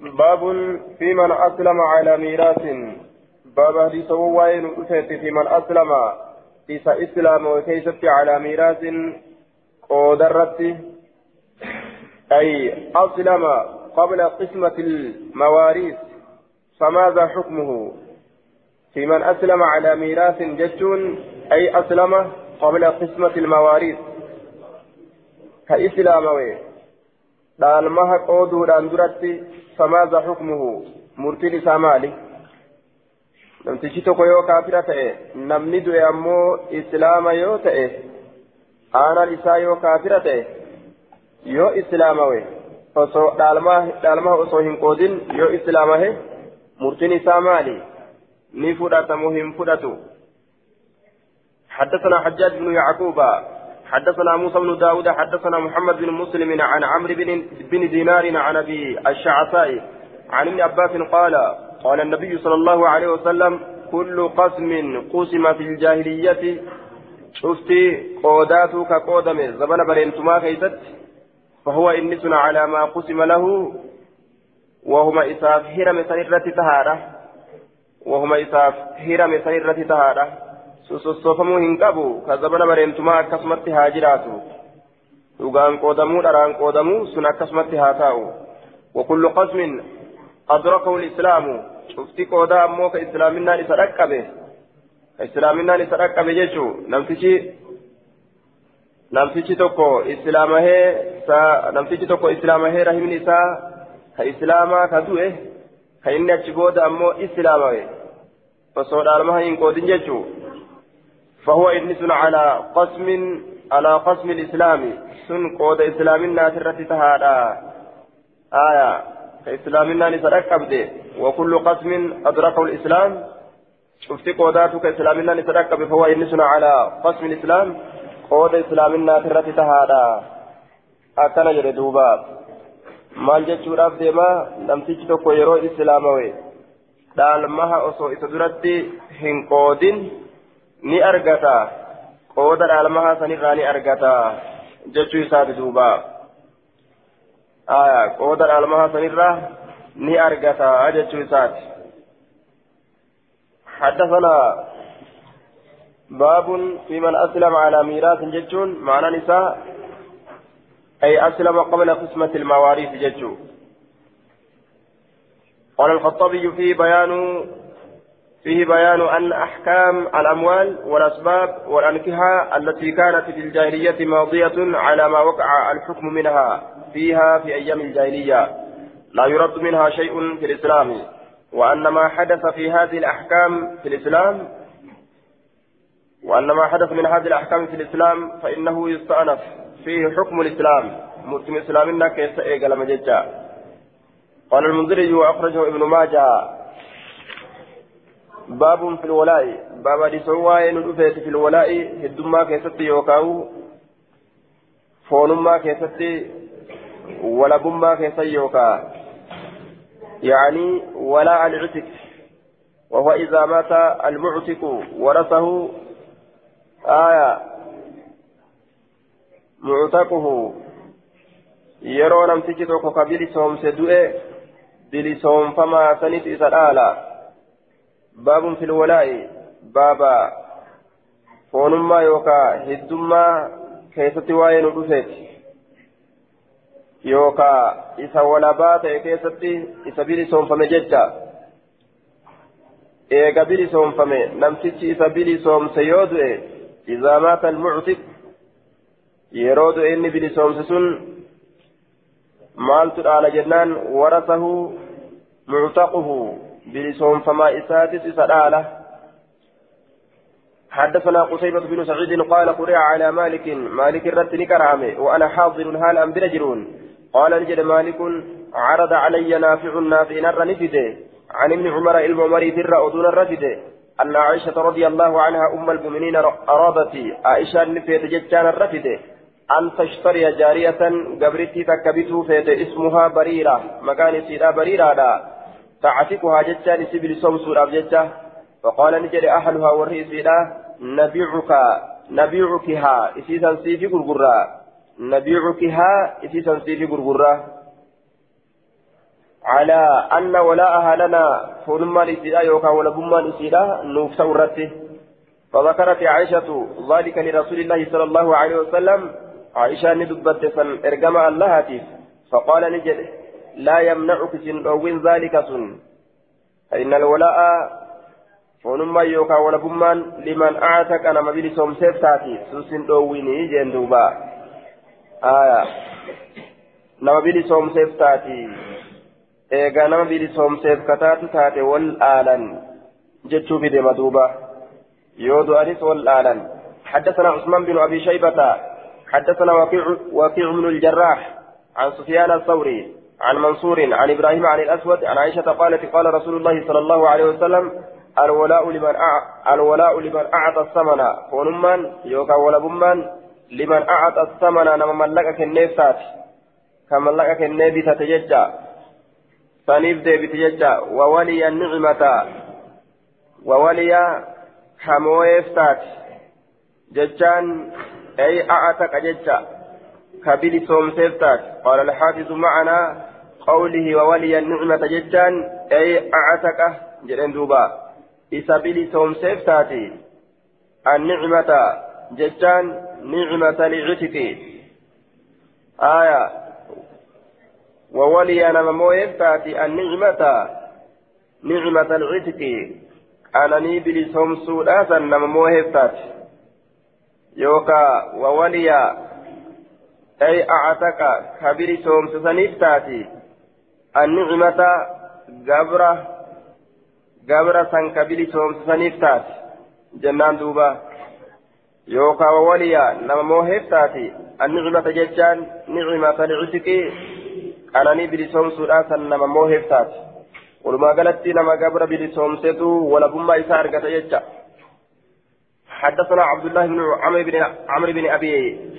باب في من أسلم على ميراث. باب حديث وين في من أسلم. إسا إسلام وكيست على ميراث قدرت. أي أسلم قبل قسمة المواريث. فماذا حكمه؟ في من أسلم على ميراث جتون أي أسلم قبل قسمة المواريث. كإسلاموي دالمها قودو داندرتي فماذا حكمه مرتل سامالي namtichi tokko yoo kaafira ta'e namni du'e ammoo islaama yoo ta'e aanaan isaa yoo kaafira ta'e yoo islaamawe osoo dhaalmaa osoo hin qoodin yoo islaamahe murtiin isaa maali ni fudhatamu hin fudhatu حدثنا حجاج بن يعقوب حدثنا موسى بن داود حدثنا محمد بن مسلم عن عمرو بن, بن دينار عن أبي الشعثاء عن ابن عباس قال قال النبي صلى الله عليه وسلم كل قسم قسم في الجاهلية. شفتي قودات كقودم زبن برينتما كيست فهو إنس على ما قسم له وهما إساف هرم سنرة تهارة وهما إساف هرم سنرة تهارة. سوسوفمو هنقبو كزبن برينتما كسمت هاجراتو dhugaan qoodamuu dharaan qoodamuu sun akkasumatti haa taa'u. وكل قسم أدركه الإسلام شفتي قودا أمو كإسلامنا لسرقبه كإسلامنا لسرقبه جيشو نمتشي نمتشي توكو إسلامه سا نمتشي توكو إسلامه رحمني سا كإسلاما كدوه كإني أتشبود أمو إسلامه فصول ألمها إن قودين جيشو فهو إنس على قسم على قسم الإسلام. سن قود إسلامنا سرتي تهادا. آية. كإسلامنا نسرق أبدي وكل قسم أدركه الإسلام. شفت قوداتك إسلامنا نسرق فهو إنسنا على قسم الإسلام. قود إسلامنا ترت تهادا. أكنا جري دوبا. maal jechuudhaaf deema namtichi tokko yeroo islaamawe dhaalmaha osoo isa duratti hin qoodin ni argata qooda dhaalmaha sanirraa ni argata jechuu isaati duuba qooda dhaalmaha sanirraa ni argata jechuu isaati حدثنا باب في من أسلم على ميراث جتون معنى نساء أي أسلم قبل قسمة المواريث جتو قال الخطابي فيه بيان فيه بيان أن أحكام الأموال والأسباب والأنكحة التي كانت في الجاهلية ماضية على ما وقع الحكم منها فيها في أيام الجاهلية. لا يرد منها شيء في الإسلام وأن ما حدث في هذه الأحكام في الإسلام وأن ما حدث من هذه الأحكام في الإسلام فإنه يستأنف فيه حكم الإسلام. مسلم إسلامنا كيس إيقال مججا قال المنذري وأخرجه ابن ماجه باب في الولاء. باب دي سواء ندفت في الولاء هدما كيست يوكاو فونما كيست ولبما كيست يوكا. يعني ولاء العتق وهو إذا مات المعتق ورثه آية معتقه. yeroo namtichi tokko ka bilisoomse du'e bilisoomfamaa sanit isa dhaala baabun filwalaa'i baaba foonummaa yookaa hiddummaa keessatti waa'ee nu dhufeeti yookaa isa walabaa ta'e keessatti isa bilisoomfame jecha eega bilisoomfame namtichi isa bilisoomse yoo du'e إذا مات المعتق يرود إني بلسوم سن مالت على جنان ورثه معتقه بلسوم فما إساتس سدالة. حدثنا قتيبة بن سعيد قال قرئ على مالك مالك الرد كرامه وأنا حاضر هال أم برجرون قال نجد مالك عرض علي نافع نافع نر عن ابن عمر الممري در أدون الرفده أن عائشة رضي الله عنها أم المؤمنين أرادت عائشة نفيت جتان الرفد. أن تشتري جارية قبرتي تكبته فيت اسمها بريرة. مكان سيدا بريرة لا تعتقها جتان سبل سمسور أبجتة فقال نجري أهلها والرئيسيدا نبيعك نبيعكها إسيسا سيفي قرقرة. نبيعكها إسيسا سيفي قرقرة. على أن ولاءها لنا فنما لسيدا يوكا ولبما لسيدا نوفس ورته فذكرت عائشة ذلك لرسول الله صلى الله عليه وسلم. عائشة ندبت سن إرقم الله فقال نجد لا يمنعك سن ذلك سن. فإن الولاء فنما يوكا ولبما لمن أعتك أنا مبيل سومسيف تاتي. سوسن دويني جندوبا آية. nama bilisoomseef taati eegaa nama bilisoomseef kataatu taate wal aalan jechuu fide maduuba yoo du'anis wal aalan حدثنا عثمان بن أبي شيبة. حدثنا وكيع وكيع بن الجراح. عن سفيان الثوري. عن منصور عن إبراهيم عن الأسود عن عائشة قالت قال رسول الله صلى الله عليه وسلم الولاء لمن الولاء لمن أعطى الثمن. ونمان يوكا ولا بمان لمن أعطى الثمن نما ملكك النفسات كما لك النبي تتججى فنيف ديبت ججى وولي النعمة. وولي كمويفتات ججان أي أعتق ججى كبيل صوم سيفتات قال الحافظ معنا قوله وولي النعمة ججان أي أعتق جرين دوبا. إسابيل صوم سيفتاتي النعمة ججان نعمة لعتقي آية. وولي أنا ممويف تاتي النعمة نعمة العتق أنني بلسهم سوداتا نممويف تاتي يوكا وولي أي أعتك كبير سوم سسنيف تاتي النعمة جبرة جبرة سن كبير سوم سسنيف تاتي جنان دوبا. يوكا وولي نممويف تاتي النعمة ججان نعمة العتق qananii bilisoomsuudhaan san nama mooheef taate walumaa galatti nama gabra bilisoomsetu walabummaa isaa argata jecha حدثنا عبد الله بن عمرو بن عمرو بن أبي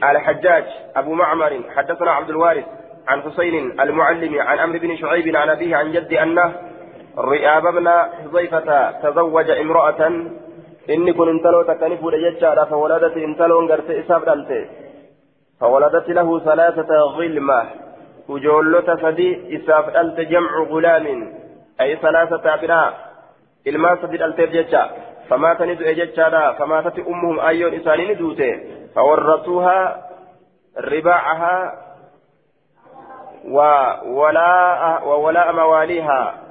الحجاج أبو معمر. حدثنا عبد الوارث. عن حسين المعلم عن عمرو بن شعيب عن أبيه عن جدي أنه رئاب بن حذيفة تزوج امرأة. إني كن انتلو تكنف لججارة فولدت انتلو انقرت إساب فولدت له ثلاثة غلمة وجولة سدي إساف ألت جمع غلام. أي ثلاثة أبناء. إلما سدي ألت جتشا فمات ندو جتشا فماتت أمهم أيون إساني ندوته فورثوها رباعها وولاء وولاء مواليها.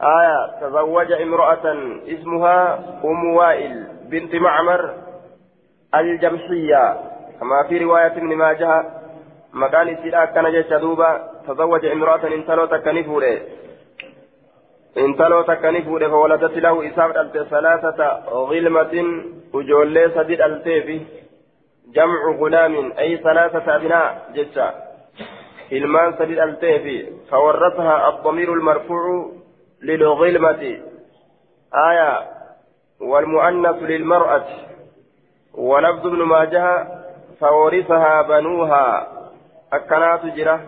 آية تزوج امرأة اسمها أم وائل بنت معمر الجمحية كما في رواية ابن ماجه مكان سيدا كان جيتش دوبا تزوج امرأة انتلو فوره انتلو تكني فوره فولدت له ألت ثلاثة غلمة وجولي سديد ألتيفي. جمع غلام أي ثلاثة أبناء جيتش إلمان سديد ألتيفي فورثها الضمير المرفوع للغلمة. آية والمؤنث للمرأة. ولفظ ابن ماجه فورثها بنوها. jira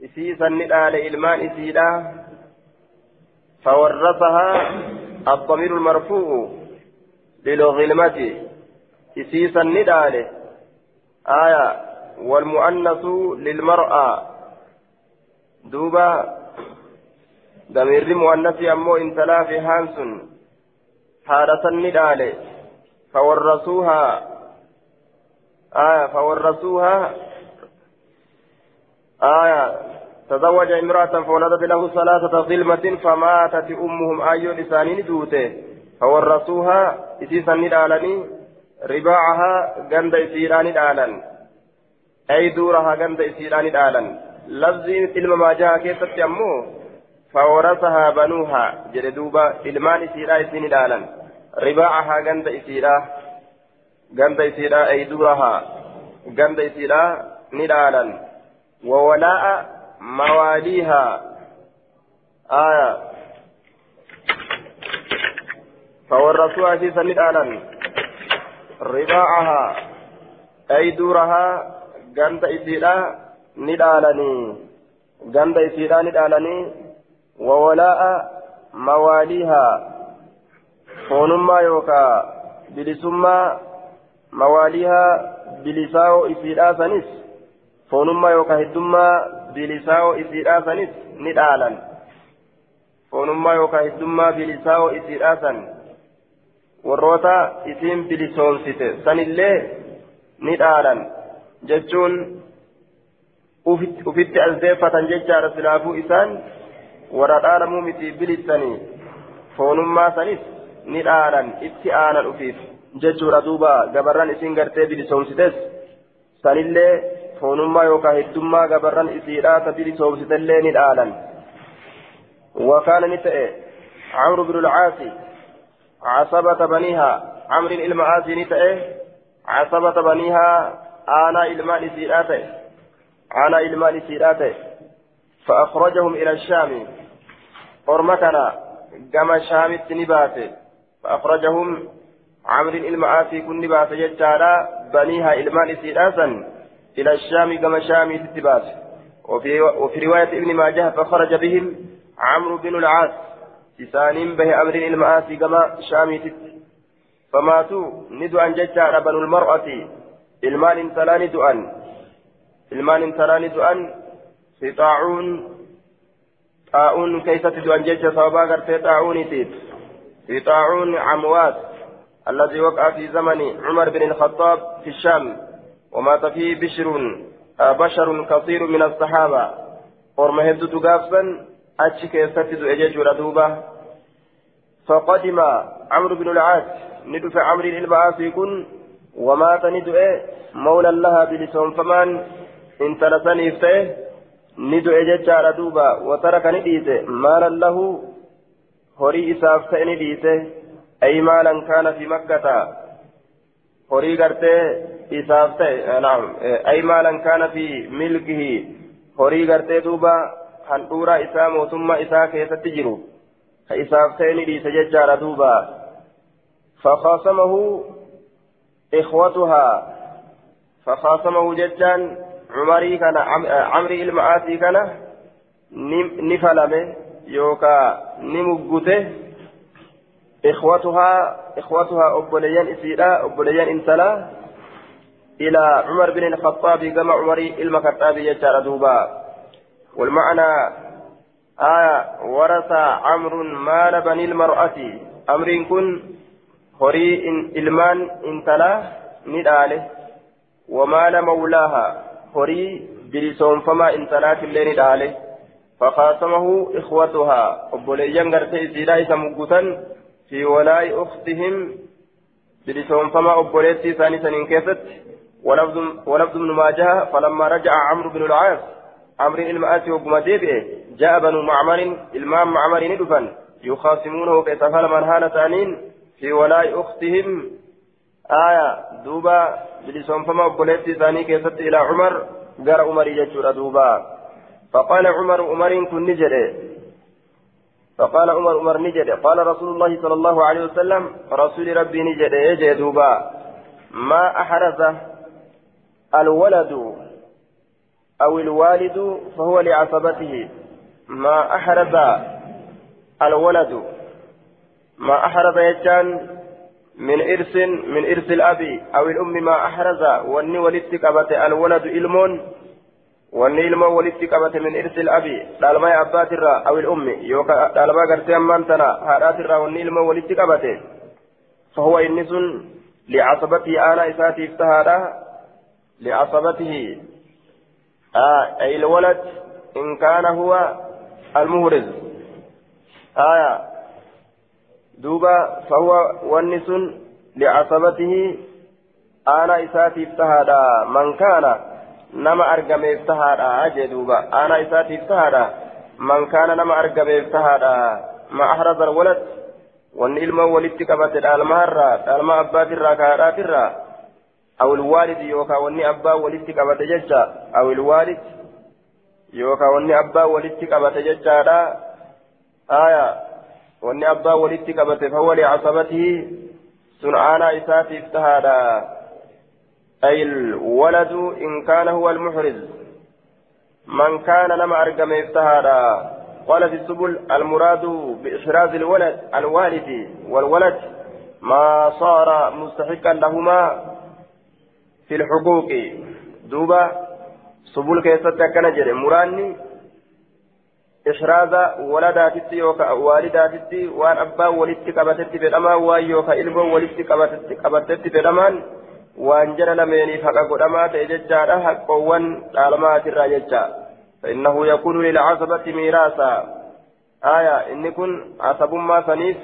isii sanni dhaale ilmaan isiidha فورثها الضمير المرفوع للغلمة. إسيسا نداله آية والمؤنث للمرأة. دوبا ضمير مؤنث أمو إن في هانس. حارسا نداله فورثوها. آية فورثوها. آية تزوج امرأة فولدت له ثلاثة ظلمة فماتت أمهم. أي لسانين دوته. فورثوها. إسيسا ندالني رباعها. غند إسيران دالا أي دورها غند إسيران دالا لفظي تلم ما جاء كيف تتيمو فورثها بنوها جلدوبا إلمان إسيرا إسين دالا رباعها غند إسيرا غند إسيرا أي دورها غند إسيرا ندالا وولاء مواليها آية فورثوها في سند آلا رضاعها أي دورها غند إسيرا ندالني غند إسيرا ندالني وولاء مواليها فونما يوكا بلسما مواليها بلساو إسيرا سنس foonummaa yookaan heddummaa bilisaa'oo isiidhaa sanis ni dhaalan foonummaa yookaan hiddummaa bilisaa'oo isiidhaa san warroota isiin bilisoomsite sanillee ni dhaalan jechuun ufitti aldeeffatan jechaadha silaafuu isaan warra dhaalamuu miti bilisanii foonummaa sanis ni dhaalan itti aanan ufiif jechuudha duuba gabarran isiin gartee bilisoomsites sanillee foonummaa yookaan heddummaa gabarran isiidhaa ta bilisoomsitellee ni dhaalan وكان نتئ عمرو بن العاص عصبة بنيها عمرو المعاصي نتئ عصبة بنيها آنا إلمان سيراته آنا إلمان سيراته فأخرجهم إلى الشام. حرمتنا. كما شام نباته فأخرجهم عمرو المعاصي كن نباته جتارا بنيها إلمان سيراسا إلى الشام كما شام تتباته وفي, وفي رواية ابن ماجه فخرج بهم عمرو بن العاص. إسانين به أمر المآسي كما شامي فماتوا. ندعا ججا بنو المرأة. إلمال انتلا ندعا في طاعون طاعون كيف تدعا ججا صوابا قرتي طاعون تيت في طاعون عمواس الذي وقع في زمن عمر بن الخطاب في الشام. ومات فيه بشر بشر كثير من الصحابة. ورمى هدت قافا أتشي كيستي دعا ججا دوبا فقدم عمرو بن العاص. ندف عمرو المعاصي كن. ومات ندعي مولى لها بلسان فمان انت لسني فيه ندعي ججار دوبا وترك نديته مالا له هري إساف نديته أي مالا كان في مكة. هري قرته إساف نعم. أي مالا كان في ملكه. هري قرته دوبا handhuura isaa mootummaa isaa keessatti jiru ka isaaf ta'e ni dhiise cumarii kana camrii ilma aasii kana ni falame yookaa ni muggute ikhwatuhaa ikhwatuhaa obboleeyyan isiidha obboleeyyan intalaa إلى عمر بن الخطاب كما عمري المكتاب يجار دوبا والمعنى آية ورث عمرو مال بني المرأة أمر كن إن إلمان انتلا نداله ومال مولاها هري بلسون فما انتلات اللي نداله فخاصمه إخوتها أبوليان غرتي سيدا يسمقوتا في ولاء أختهم بلسون فما أبوليتي ثاني سنين كيفت ولفظ ابن ماجه فلما رجع عمرو بن العاص عمرو المآتي وقم جاء بنو معمر المام معمر ندفا يخاصمونه كيتفال من هان ثانين في ولاء أختهم. آية دوبا بلسون فما أبوليتي ثاني كيست إلى عمر. قال عمر يجور دوبا. فقال عمر عمر كن نجري فقال عمر عمر نجري قال رسول الله صلى الله عليه وسلم رسول ربي نجري يجي دوبا. ما أحرزه الولد أو الوالد فهو لعصبته. ما أحرز الولد ما أحرز يجان من إرث من إرث الأب أو الأم ما أحرز. واني ولدت قبت الولد إلمون. واني إلمون ولدت قبت من إرث الأب. دالما أبات الرا أو الأم. يوكا دالما قرتي أمان تنا هارات الرا واني إلمون ولدت قبت. فهو إنس لعصبته. آنا إساتي افتهارا لعصبته. آه أي الولد إن كان هو المهرز. آية دوبا فهو ونس لعصبته أنا إساتي افتهادا من كان نما أرقم افتهادا أجي دوبا أنا إساتي افتهادا من كان نما أرقم افتهادا ما أحرز الولد وان إلما ولدت قبت الألما الألما أبات الرا كارات الرا أو الوالد يوكا واني أبا ولدت قبت ججا أو الوالد يوكا واني أبا ولدت قبت ججا لا واني أبا ولدت قبت فهو لعصبته سنعانا إساتي افتهادا أي الولد إن كان هو المحرز من كان لما أرقم افتهادا قال في السبل المراد بإحراز الولد الوالد والولد ما صار مستحقا لهما في الحقوق دوبا subul keessatti akkana jedhe muraanni إحراز ولداتي يوكا والداتي وان أبا ولدت قبتت بدما وان يوكا إلمو ولدت قبتت قبتت بدمان وان جرى لميني فقا قدما تججارا حقوان العلمات الراججا فإنه يكون للعصبة ميراثا آية إن كن عصب ما سنيف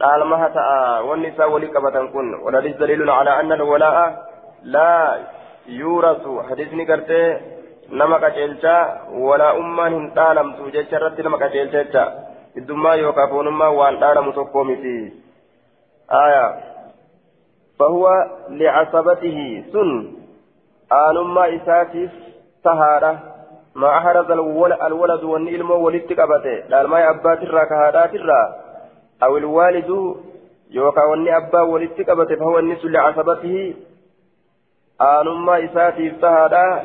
العلمها تأى والنساء ولي قبتا كن ولدي دليل على أن الولاء لا يورث حديثني قرتي nama qaceelchaa walaa ummaan hin dhaalamtu jecha irratti nama qaceelcha jecha hiddummaa yookaan foonummaa waan dhaalamu tokko miti aya fahuwa licasabatihi sun aanummaa isaatiif tahaadha ما أحرز الولد والنilmo ولدت قبته دالما أبات الرا كهادات الرا أو الوالد يوكا وني أبا ولدت قبته فهو النس لعصبته آنما إساتي تهادا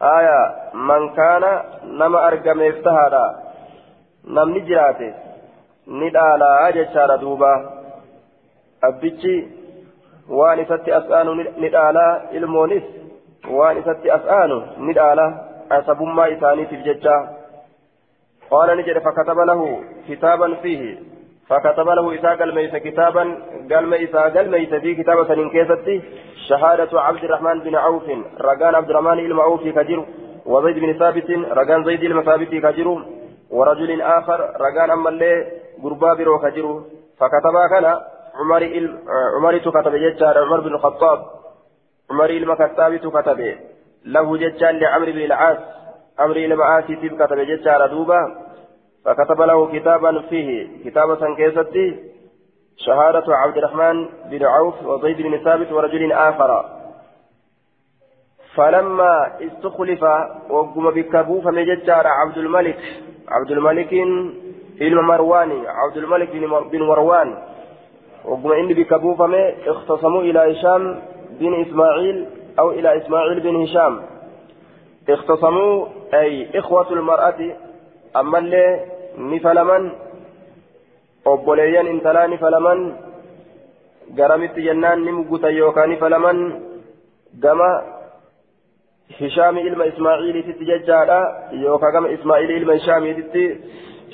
aya man kaana nama argameef tahaadha. Namni jiraate ni dhaalaa jechaadha duuba. Abbichi waan isatti as'aanu ni dhaalaa. Ilmoonis waan isatti as'aanu ni dhaalaa. Asabummaa isaaniitiif jecha. Qaala ni jedhe fakataba lahu kitaaban fiihi فكتب له إساق الميت كتابا قال إساق الميت في كتاب سنين كيستي شهادة عبد الرحمن بن عوف رقان عبد الرحمن المعوف كجر وزيد بن ثابت رقان زيد المثابت كجر ورجل آخر رقان أما اللي قربا برو كجر فكتبا كان عمر عمر كتب جتار عمر بن الخطاب عمر المكتاب كتب له جتار لعمر بن العاص عمر المعاصي كتب جتار دوبا. فكتب له كتابا فيه. كتابة كيستي شهادة عبد الرحمن بن عوف وزيد بن ثابت ورجل آخر. فلما استخلف وقم بكبو فمججار عبد الملك عبد الملك إلى مروان عبد الملك بن مروان. وقم إني بكبو فمي اختصموا إلى هشام بن إسماعيل أو إلى إسماعيل بن هشام. اختصموا أي إخوة المرأة أما اللي intalaa ni falaman garamitti jennaan ni mugutan yookaan ni falaman gama hishaami ilma ismaaciiliititti jechaadha yookaan gama ismaaciilii ilma hishaamiititti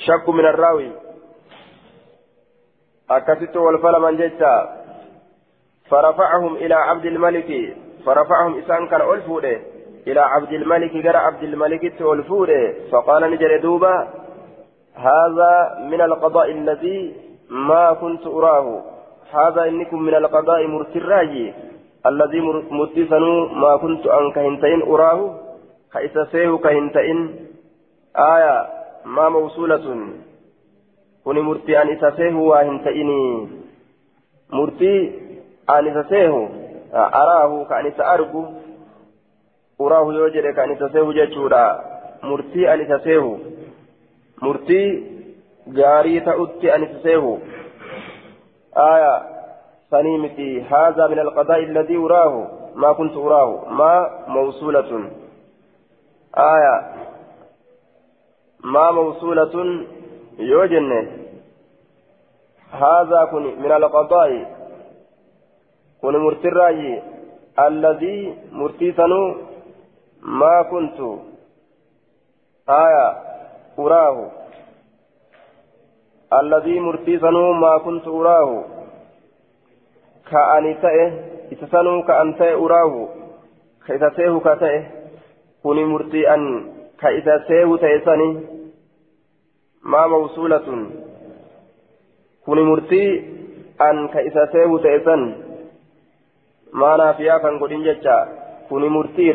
shakku minarraawi akkasitti wal falaman jecha فرفعهم إلى عبد الملك فرفعهم إسان كان ألفوده إلى عبد الملك جرى عبد الملك تولفوده فقال نجري دوبا هذا من القضاء الذي ما كنت أراه. هذا إنكم من القضاء مرتراجي. الذي متسنوا ما كنت أن كهنتين أراه. كإسسيه كهنتين؟ آية ما موصولة. كوني مرتي أن إسسيه وهنتيني مرتي أن إسسيه أراه. كأن إسأرجو أراه يوجد. كأن إسسيه جتورا مرتي أن إسسيه murtii gaarii ta'utti ani seehu آية سنيمتي هذا من القضاء الذي أراه ما كنت أراه ما موصولة آية ما موصولة يوجن هذا كن من القضاء كن مرتراي الذي مرتيسن ما كنت آية أراه الذي مرتيسنو ما كنت أراه كأني تأه إتسنو كأن تأه أراه كإتسيه كتأه كوني مرتي أن كإتسيه تأسني ما موصولة كوني مرتي أن كإتسيه تأسن ما نافيا كان قدين جتا كوني مرتي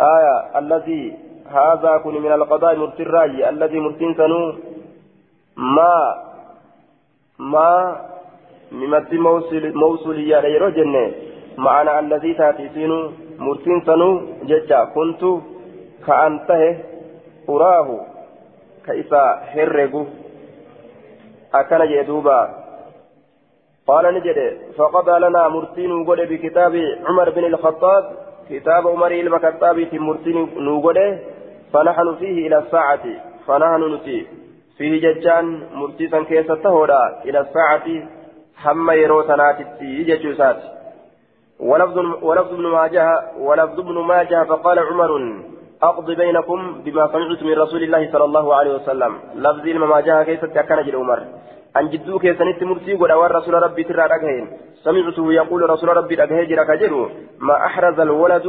آية الذي هذا كن من القضاء مرتي الراي الذي مرتين سنو ما ما ممتي موصل موصلية غير جنة معنى الذي تأتي سينو مرتين سنو ججا كنت كأنته أراه كإسا هرقو أكن جدوبا قال نجد فقضى لنا مرتين وقل بكتاب عمر بن الخطاب كتاب عمر المكتاب مرتين نوقل فنحن فيه إلى الساعة فنحن نتي فيه ججان مرتيسا كيسة تهودا إلى الساعة حما يرو تناتي ججوسات ولفظ ولفظ ابن ماجه ولفظ ابن ماجه فقال عمر أقض بينكم بما سمعت من رسول الله صلى الله عليه وسلم. لفظ المماجه كيف كان جل عمر. أن جدو كيسنت مرسي قد أور رسول ربي ترى رقهين. سمعته يقول رسول ربي رقهي جرى ما أحرز الولد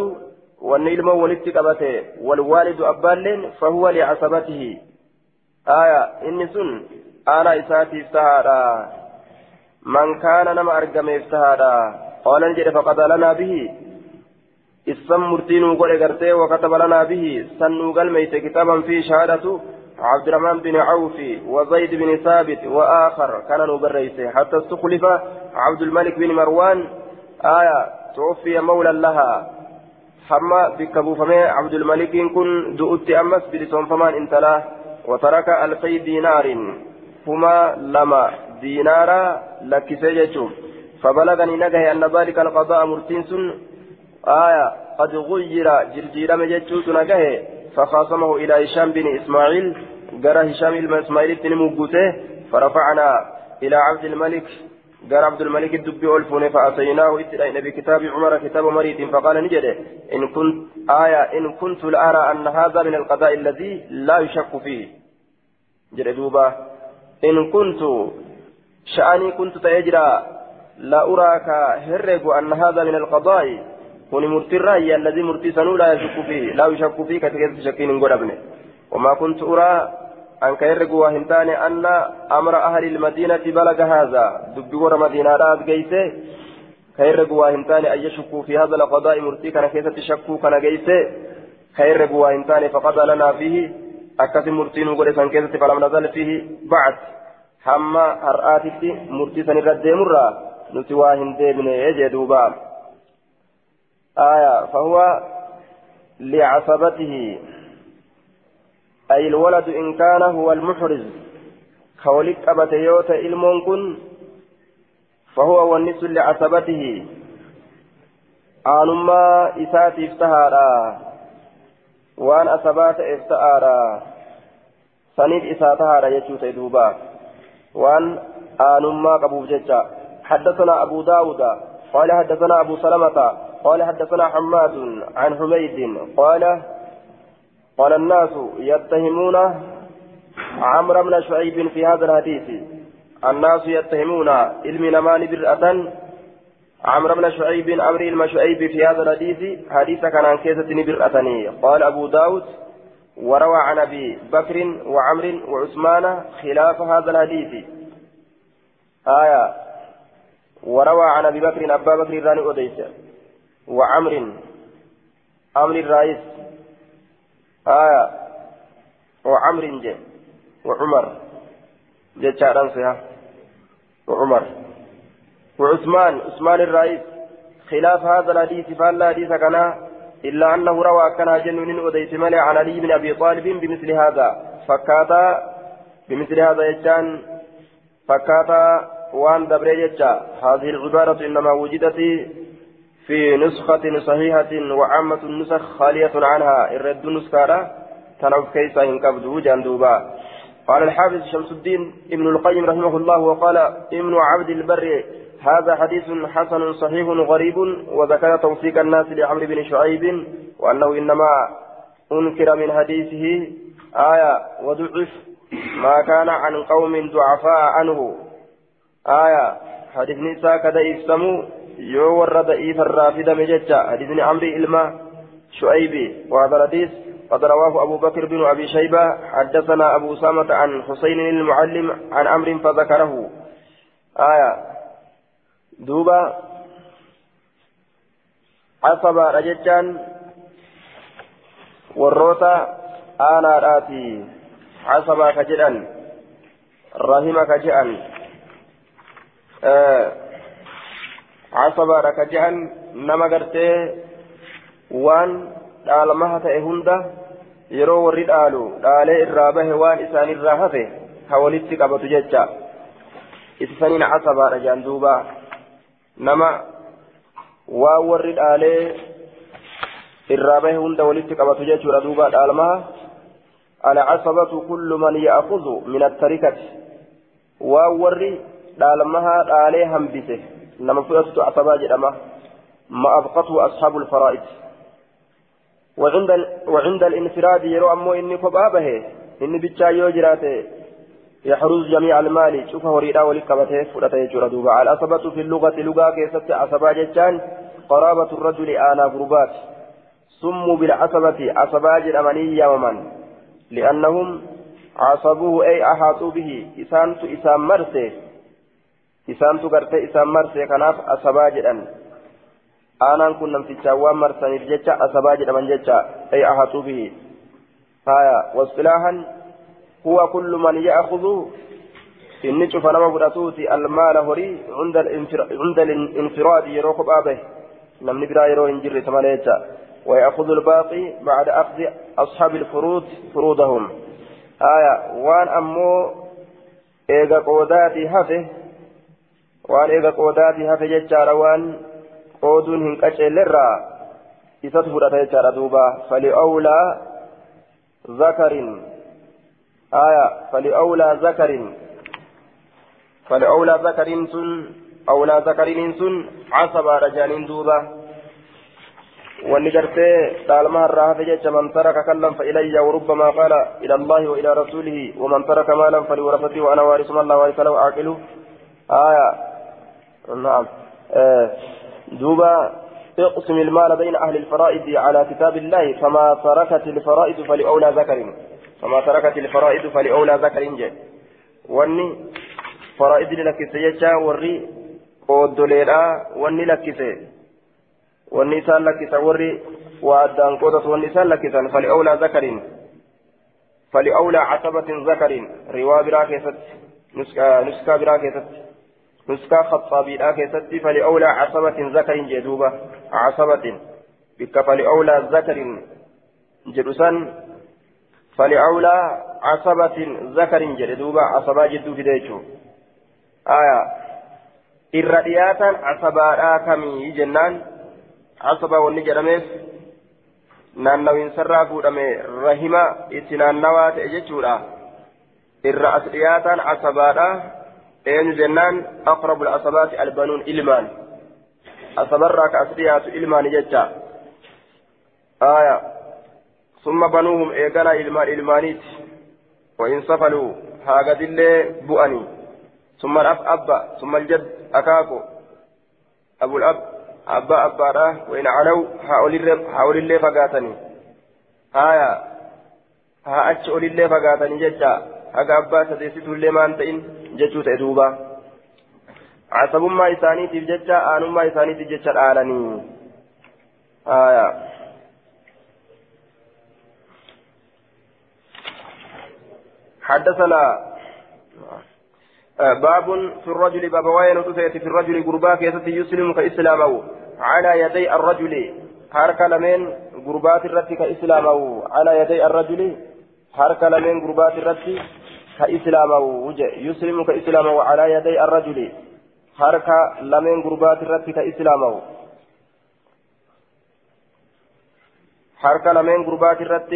والنيل ولدت قبته والوالد أبال فهو لعصبته. آية إني سن أنا إساتي افتهادا من كان نما أرقم افتهادا قال نجد فقد لنا به. اسم مرتين وقل قرتي وكتب لنا به. سنو قلميت كتابا فيه شهادة عبد الرحمن بن عوف وزيد بن ثابت وآخر كان نبريسه حتى استخلف عبد الملك بن مروان. آية توفي مولى لها. حما بكبو فمي عبد الملك كن دؤت أمس بلسون فمان انتلا وترك ألفي دينار هما لما دينارا لك سيجتم فبلغني نجه أن ذلك القضاء مرتنس آية قد غير جرجير مجتوس نجه فخاصمه إلى هشام بن إسماعيل قرى هشام بن إسماعيل تنموجته فرفعنا إلى عبد الملك قال عبد الملك الدبي ألفون فأتيناه إتلين بكتاب عمر كتاب مريد فقال نجده إن كنت آية إن كنت لأرى أن هذا من القضاء الذي لا يشك فيه. جردوبا إن كنت شأني كنت تجرى لا أراك هرب أن هذا من القضاء. كوني مرتي الرأي الذي مرتي لا يشك فيه لا يشك فيه كتكيس شكين قربني. وما كنت أرى أن كيرق وهنتان أن أمر أهل المدينة بلغ هذا دبور مدينة رات جيسه كيرق وهنتان أن يشكوا في هذا القضاء مرتي كان كيسة شكوا كان جيسه كيرق وهنتان فقد لنا فيه أكثر مرتين وقل سان كيسة فلم نزل فيه بعد حما هرآتي مرتي سنرد مرة نتواهن ديبن يجدوبا آية فهو لعصبته أي الولد إن كان هو المحرز خولك أبت يوتا إلمون كن فهو والنس لعصبته. آنما إسات إفتهارا وأن أصبات إفتهارا. سنيد إساتهارا يجو تيدوبا وأن آنما قبو ججا. حدثنا أبو داود قال حدثنا أبو سلمة قال حدثنا حماد عن حميد قال قال الناس يتهمون عمرو بن شعيب في هذا الحديث. الناس يتهمون علم نمان برأة. عمرو بن شعيب أمر المشعيب في هذا الحديث حديث كان عن كيسة برأتني قال أبو داود وروى عن أبي بكر وعمر وعثمان خلاف هذا الحديث. آية وروى عن أبي بكر أبا بكر راني أديس وعمر أمر الرئيس. آية وعمر. جي وعمر جتشاران فيها وعمر. وعثمان عثمان الرئيس. خلاف هذا الحديث فلا حديث كان إلا أنه روى كان جنون أديت ملي عن علي بن أبي طالب بمثل هذا. فكاتا بمثل هذا يجان فكاتا وان دبري يجا. هذه العبارة إنما وجدت في نسخة صحيحة وعامة النسخ خالية عنها. الرد نسكارة تنعف كيسا هنكبدو جندوبا قال الحافظ شمس الدين ابن القيم رحمه الله وقال ابن عبد البر هذا حديث حسن صحيح غريب وذكر توثيق الناس لعمرو بن شعيب وأنه إنما أنكر من حديثه آية وضعف ما كان عن قوم ضعفاء عنه. آية حديث نساء كذا يفسموا yoo warra da'iifa irraa fidame jecha hadiisni amri ilma shu'aybi وهذا الحديث قد رواه أبو بكر بن أبي شيبة حدثنا أبو أسامة عن حسين المعلم عن أمر فذكره آية دوبا عصب رججان والروتا آنا راتي عصب كجدان رحم كجأن آه waan dhaalmaha ta'e hunda yeroo warri dhaalu dhaalee irraa bahe waan isaanirraa hafe ha walitti qabatu jecha isa saniin casabaadha jehan duuba nama waan warri dhaalee irraa bahe hunda walitti qabatu jechuudha duuba dhaalmaha العصبة كل من يأخذ من التركة ووري dhaalmaha dhaalee hambise nama fudhatutu asabaa jedhama ما أبقته أصحاب الفرائض وعند وعند الانفراد يرو أمو إني كبابه إني بيتشا يوجراته يحرز جميع المال شوف هوريدا ولكبته فرته يجرى دوبا العصبة في اللغة لغة كيست عصبة جتان قرابة الرجل آنا غربات سموا بالعصبة عصبة جرمانية ومن لأنهم عصبوه أي أحاطوا به إسانت إسام مرسي إسانت قرت إسام مرسي كناف عصبة جران aanaan kun namtichaa waan marsaniif jecha asabaa jedhaman jecha ay ahatuu bihi haya wasilaahan huwa kullu man ya'khudhu inni cufa nama fudhatuuti almaala horii cunda alinfiraadi yeroo kophaa bahe namni biraa yeroo hin jirre malee jecha ويأخذ الباقي بعد أخذ أصحاب الفروض فروضهم آية وان أمو إيغا قوداتي هفه وان إيغا قوداتي هفه جتشار وان qooduun hin qaceellerraa isatu fudhata jechaadha duuba fali'awlaa zakarin aya fali'awlaa zakarin fali'awlaa zakariin sun awlaa zakariin sun casabaadha jaaniin duuba wanni gartee dhaalma irraa hafe jecha man taraka kallan fa ilayya وربما قال إلى الله وإلى رسوله ومن ترك مالا فلورثته وأنا وارث من لا وارث له عاقله آية نعم. آه دوبا اقسم المال بين أهل الفرائض على كتاب الله فما تركت الفرائض فلأولى ذكر. فما تركت الفرائض فلأولى ذكر. جي واني فرائض لك سيجا وري قودوليرا واني لك سي واني سال لك وري وأدان قودت واني سال لك فلأولى ذكر. فلأولى عصبة ذكر. رواب راكست نسكا براكست نسكا خطابي لا كيستي فلأولى عصبة ذكر جدوبة عصبة بك فلأولى ذكر جدوسا فلأولى عصبة ذكر جدوبة عصبة جدو في ديشو آية إرادياتا عصبة كمي جنان عصبة naannawiin sarraa fuudhame rahima itti naannawaa ta'e jechuudha. Irra as dhiyaataan asabaadha aqrabu asabaati albanuun ilmaan asabarraa ka as dhiyaatu ilmaan jecha aya summa banuuhum eeganaa ilmaan ilmaaniiti وإن سفلوا هاجد الله بؤني ثم الأب أبا ثم الجد أكاكو أبو الأب أبا أبا وإن علوا هؤلاء الله فقاتني هايا ها أتشؤل الله فقاتني جدا haga abbaa sadeessitullee maan ta'in jechuu ta'e duuba. Casabummaa isaaniitiif jecha aanummaa isaaniitiif jecha dhaalanii. حدثنا باب في الرجل باب وين في الرجل قربا كيست يسلم كإسلامه على يدي الرجل حرك لمن قربات الرد كإسلامه على يدي الرجل حرك لمن قربات الرد كإسلامه يسلم كإسلامه على يدي الرجل. حركة لمن قربات الرب كإسلامه حركة لمن قربات الرب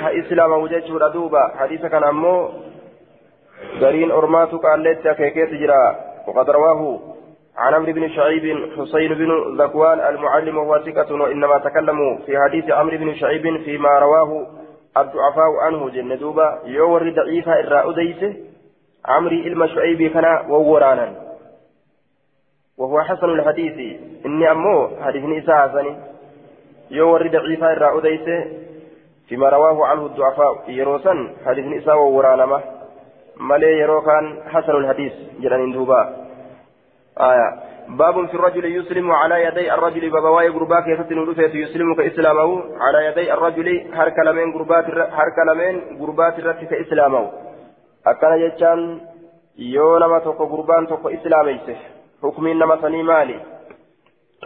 كإسلامه جيشه ردوبة حديث كان أمو قرين أرماتك الليت كيكيت جرا. وقد رواه عن عمرو بن شعيب حسين بن ذكوان المعلم وهو ثقة وإنما تكلموا في حديث عمرو بن شعيب فيما رواه الضعفاء عنه جنة دوبا يور ضعيفة إرى أديسه عمري إلما شعيبي كان وورانا وهو حسن الحديث. إني أمو حديث نساء حسني. يور ضعيفة إرى أديسه فيما رواه عنه الضعفاء. يروسا حديث نساء وورانا ما. ملي يرو حسن الحديث جنان دوبا. آية. باب في الرجل يسلم على يدي الرجل بابواي غرباك يفتن رفيت يسلم كإسلامه. على يدي الرجل هرك لمن غربات هرك لمن غربات الرت كإسلامه. أكن يجان يو نما توكو غربان توكو إسلاميسه حكم إنما سني مالي.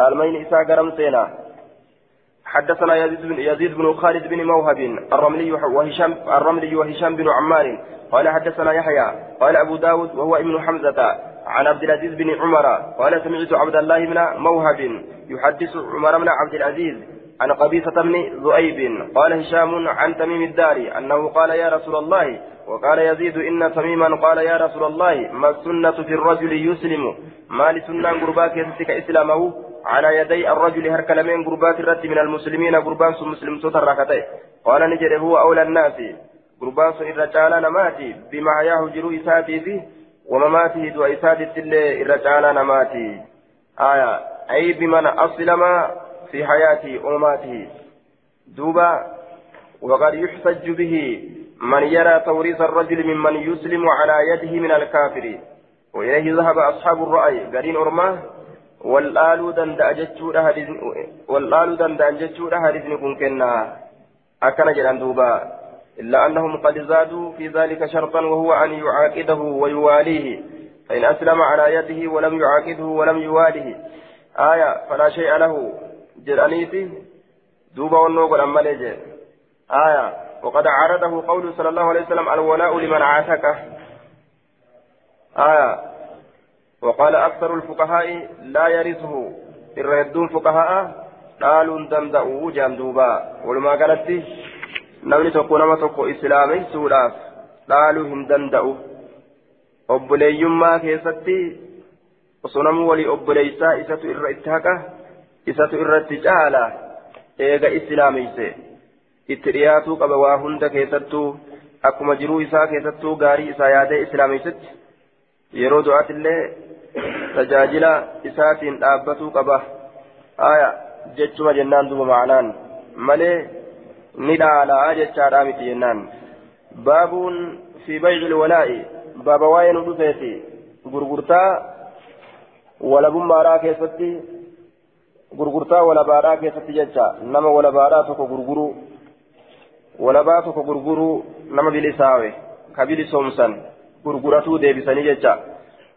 المين إسا قرم سينا. حدثنا يزيد بن يزيد بن خالد بن موهب الرملي وهشام الرملي وهشام بن عمار. قال حدثنا يحيى قال أبو داود وهو ابن حمزة. عن عبد العزيز بن عمر قال سمعت عبد الله بن موهب يحدث عمر بن عبد العزيز عن قبيصة بن ذؤيب قال هشام عن تميم الداري أنه قال يا رسول الله وقال يزيد إن تميما قال يا رسول الله ما السنة في الرجل يسلم؟ ما لسنة قرباك يسلك إسلامه؟ على يدي الرجل هرك لمن قربات الرد من المسلمين قربان مسلم تتركته قال نجري هو أولى الناس قربان الرجال نماتي بما حياه جرو إساتي فيه ومماته دو إساتي اللي الرجال نماتي. آية أي بمن أسلم في حياته ومماته دوبا وقد يحتج به من يرى توريث الرجل ممن يسلم على يده من الكافر. وإليه ذهب أصحاب الرأي قرين أرماه والآل دندأ جتشورا والآل دندأ جتشورا هرزن كن كنا. أكن جلان دوبا. إلا أنهم قد زادوا في ذلك شرطا وهو أن يعاقده ويواليه فإن أسلم على يده ولم يعاقده ولم يواليه آية فلا شيء له جلانيتي دوبا والنوغل أما آية وقد عارضه قول صلى الله عليه وسلم الولاء لمن عاتكه آية وقال أكثر الفقهاء لا يرثه الردون فقهاء قالوا دمدأوا جندوبا ولما قالت namni tokko nama tokko islaameysuudhaaf dhaaluu hin danda'u obboleeyyummaa keessatti osoo namni walii obboleeysaa isatu irra itti haqa isatu irratti caala eega islaameyse itti dhiyaatuu qaba waa hunda keessattuu akkuma jiruu isaa keessattuu gaarii isaa yaadee islaameysetti yeroo du'aatillee tajaajila isaatiin dhaabbatuu qaba aya jechuma jennaan duba ma'anaan malee ni dhaalaa jechaadhaa miti jennaan baabuun fi bay'il walaa'i baaba waa'ee nu dhufeeti gurgurtaa walabummaadhaa keessatti gurgurtaa walabaadhaa keessatti jecha nama walabaadhaa tokko gurguruu walabaa tokko gurguruu nama bilisaawe ka bilisoomsan gurguratuu deebisanii jecha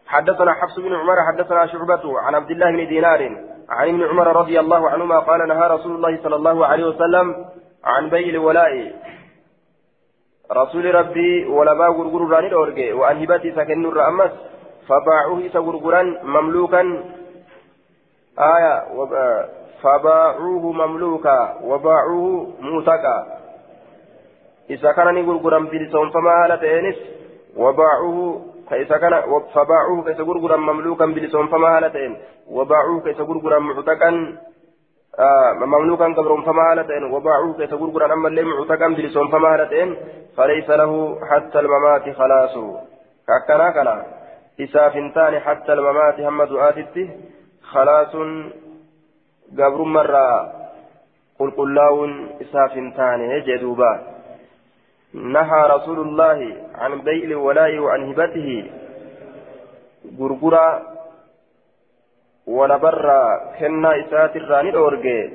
حدثنا حفص بن عمر حدثنا شعبة عن عبد الله بن دينار عن ابن عمر رضي الله عنهما قال نهى رسول الله صلى الله عليه وسلم عن بيع الولاء. رسول ربي ولبا غرغر راني دورجي وان هبتي سكن الرأمس فباعوه سغرغرا مملوكا. آية فباعوه مملوكا وباعوه موثقا إذا كان غرغرا بلسون فما هالتينس وباعوه كيسا كان فباعوه كيسا غرغرا مملوكا بلسون فما هالتين وباعوه كيسا غرغرا معتقا مملوكا قبرهم فما هالتين وباعوه غرغرا أما اللي معتقا بلسون فما هالتين فليس له حتى الممات خلاص. كأكنا كنا. إسافنتان حتى الممات هم دعاتته خلاص قبر مرة. قل قلاون إسافنتان جدوبا. نهى رسول الله عن بيع الولاء وعن هبته. غرغرا ولبرا كنا إسات الراني أورجي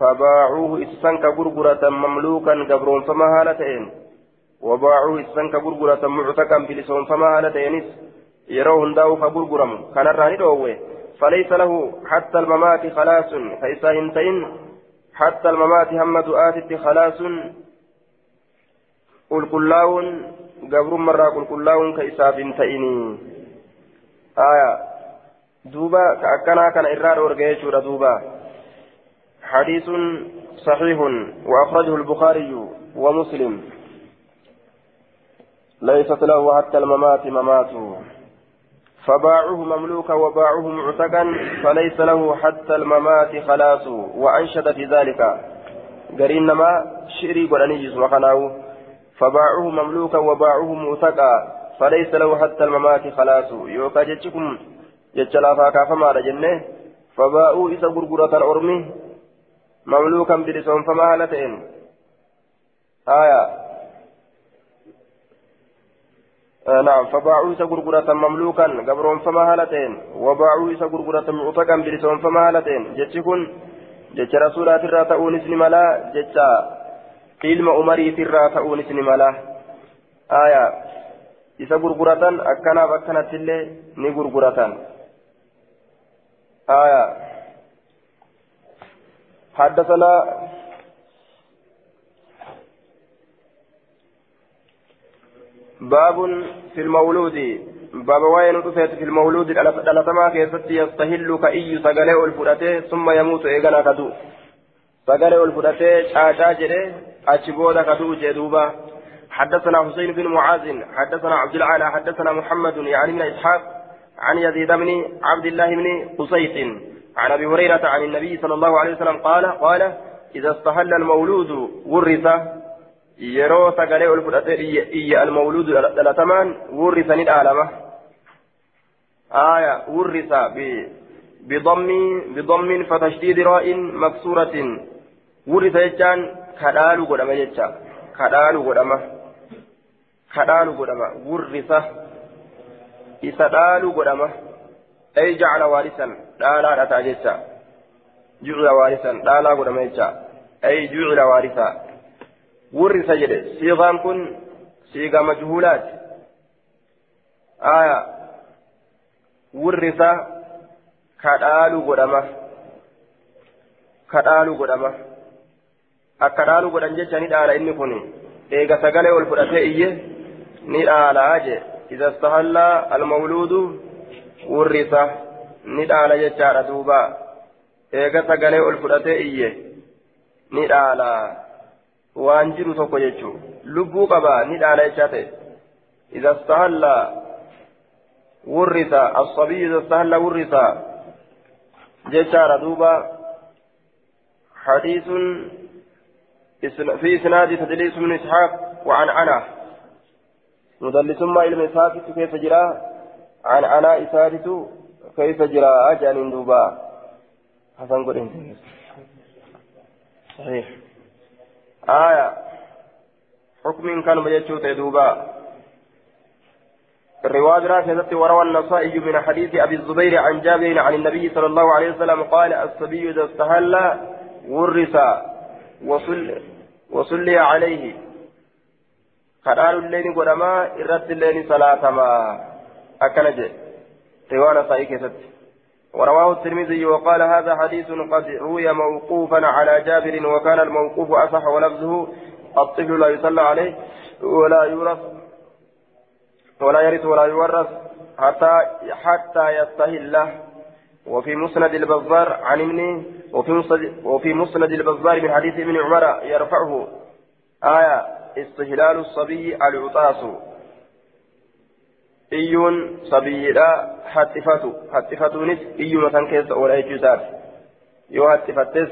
فباعوه إسسنك غرغرة مملوكا قبرون فما هالتين. وباعوه إسسنك غرغرة معتكا بلسون فما هالتينس يروهن داو فغرغرم. كان الراني دوه فليس له حتى الممات خلاص. فإسا هنتين حتى الممات هم دعاتي خلاص. قل كلاون قبر مرة قل كلاون كإساف هنتيني آية. دوبا كأكنا كان إرار ورقيتشورا دوبا حديث صحيح وأخرجه البخاري ومسلم ليست له حتى الممات ممات فباعوه مملوكا وباعوه معتقا فليس له حتى الممات خلاص وأنشد في ذلك قرين ما شري قراني جسم فباعوه مملوكا وباعوه معتقا فليس له حتى الممات خلاص يوكا jecha lafaa kaafamaadha jenne fabaa'uu isa gurguratan ormi mamluukan bilisoonfamaa haala ta'een. Aya نعم فباعوا إسا غرغرة مملوكا قبرون فما هالتين وباعوا إسا غرغرة معتقا بلسون فما هالتين جتشكن جتش رسولات الرا تؤون اسم ملا جتش قيلم أمري الرا تؤون اسم ملا آية إسا غرغرة أكنا بكنا تلي ني غرغرة آية. حدثنا باب في المولود. باب وين في المولود؟ دلتما كيست يستهل كأي سقلي الفراتي ثم يموت إيغانا كدو. سقلي الفراتي شاشا جري أشبودا كدو جدوبا حدثنا حسين بن معاذ حدثنا عبد العالى حدثنا محمد يعني من إسحاق عن يزيد بن عبد الله بن قصيط عن أبي هريرة عن النبي صلى الله عليه وسلم قال قال إذا استهل المولود ورث يرو سقلي الفرات إيا المولود لتمان ورث ندعلمه آية ورث بضم بضم فتشديد راء مكسورة. ورث يجان كدالو قدما يجا كدالو قدما كدالو قدما ورث إذا دالو قدما أي جعل وارثا لا لا تاجتا جعل وارثا لا لا قدما يجا أي جعل وارثا ورث جده صيغان كن صيغة مجهولات آية ورث kadhaalu godhama kadhaalu godhama akka dhaalu godhan jecha ni dhaala inni kun eega sagalee ol fudhatee iyye ni dhaalaa je wurrisa ni dhaala jechaadha duuba eega sagalee ol fudhatee iyye ni dhaalaa waan jiru tokko jechuu lubbuu qaba ni dhaala jechaa ta'e iza stahallaa wurrisa assabiyu iza stahallaa wurrisa جشار دوبا حديث في إسناد تدليس من إسحاق وعن أنا مدلس ما إلى مساكت كيف جرى؟ عن أنا إسادت كيف جرى؟ أجل دوبا. حسن قل صحيح. آية. حكم كان بيجوت دوبا. الرواية راكزة وروى النصائي من حديث أبي الزبير عن جابر عن النبي صلى الله عليه وسلم قال الصبي إذا استهل ورث وصل وصلي عليه. قرار الليل قدما إرد الليل صلاة ما أكنج رواية نصائي كست ورواه الترمذي وقال هذا حديث قد روي موقوفا على جابر وكان الموقوف أصح ولفظه الطفل لا يصلى عليه ولا يورث ولا يرث ولا يورث حتى حتى يستهل وفي مسند البزار عن ابن وفي مسند البزار من حديث ابن عمر يرفعه آية استهلال الصبي العطاس إيون صبي لا حتفتو حتفتو نس إيون تنكيس ولا يجوزات يو حتفتس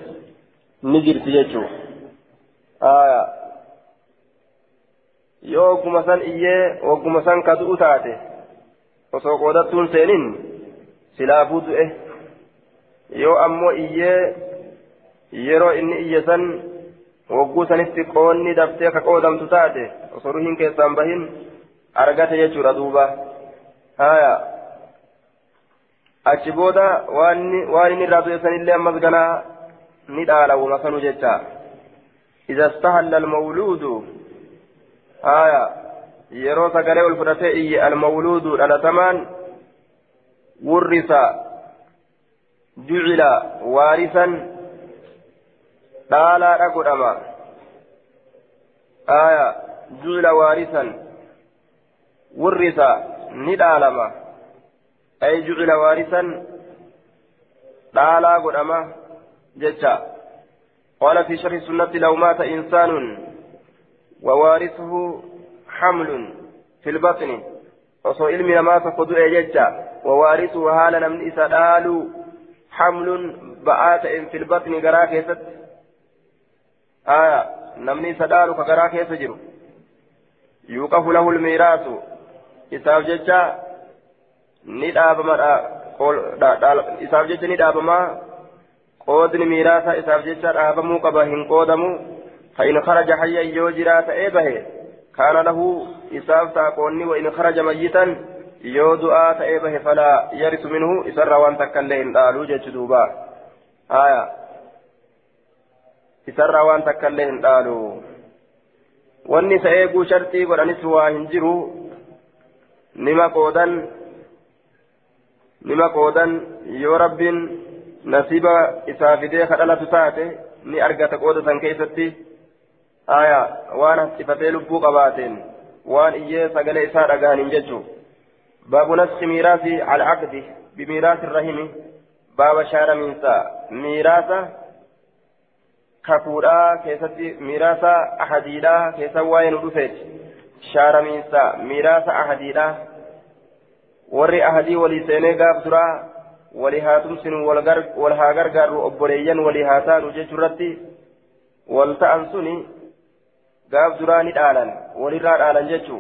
نجر تيجو آية iyyee ogguma san ka du'u taate osoo qoodattuun seenin silaafuu du'e yoo ammoo iyyee yeroo inni iyye san wogguu sanitti qoonni daftee ka qoodamtu taate osoo ruhiin keessaan bahin argate jechuudha duuba haya achi booda waan inni irraa du'e sanillee ammas ganaa ni dhaalawuma sanuu jecha إذا استهل المولود آية يرو سقلي الفرتئي المولود على ثمان ورث جعل وارثا دالا أقدما آية جعل وارثا ورث ندالما أي جعل وارثا دالا أقدما جتا قال في شرح السنة لو مات إنسان ووارثه حمل في البطن osoo ilmi namaa tokko du'e jecha wawaarisuu haala namni isa dhaalu hamlun ba'aa ta'een filbatni namni isa dhaalu ka garaa keessa jiru yuuqafu lahu lmiiraasu isaaf jecha ni dhaabama isaaf jecha ni dhaabamaa qoodni miiraasa isaaf jecha dhaabamuu qaba hin qoodamu فإن خرج حيا يوجرا تأبه كان له إساف تاقوني وإن خرج ميتا يودعا تأبه فلا يرث منه إسر وان تكلين قالوا جدوبا آية إسر وان تكلين قالوا wanni isa eeguu shartii godhanis waa hin jiru nima qoodan nima qoodan yoo rabbiin nasiba isaa fidee kadhalatu taate ni argata qooda san keessatti aya waan hasifatee lubbuu qabaateen waan iyyee sagalee isaa dhagahanin jechu baabu naski miiraasi alcaqdi bimiiraasi rahimi baaba shaaramiinsa miiraasa kakuudhaa keessatti miiraasa ahadiidhaa keessa waa'ee nu dhufeeti shaaramiinsa miiraasa ahadiidhaa warri ahadii walii seenee gaaf duraa ولها تمسن ولها غرغر أبوليا ولها تانو ججرتي والتأنسني gaaf duraani dhaalan walirraa dhaalan jechuu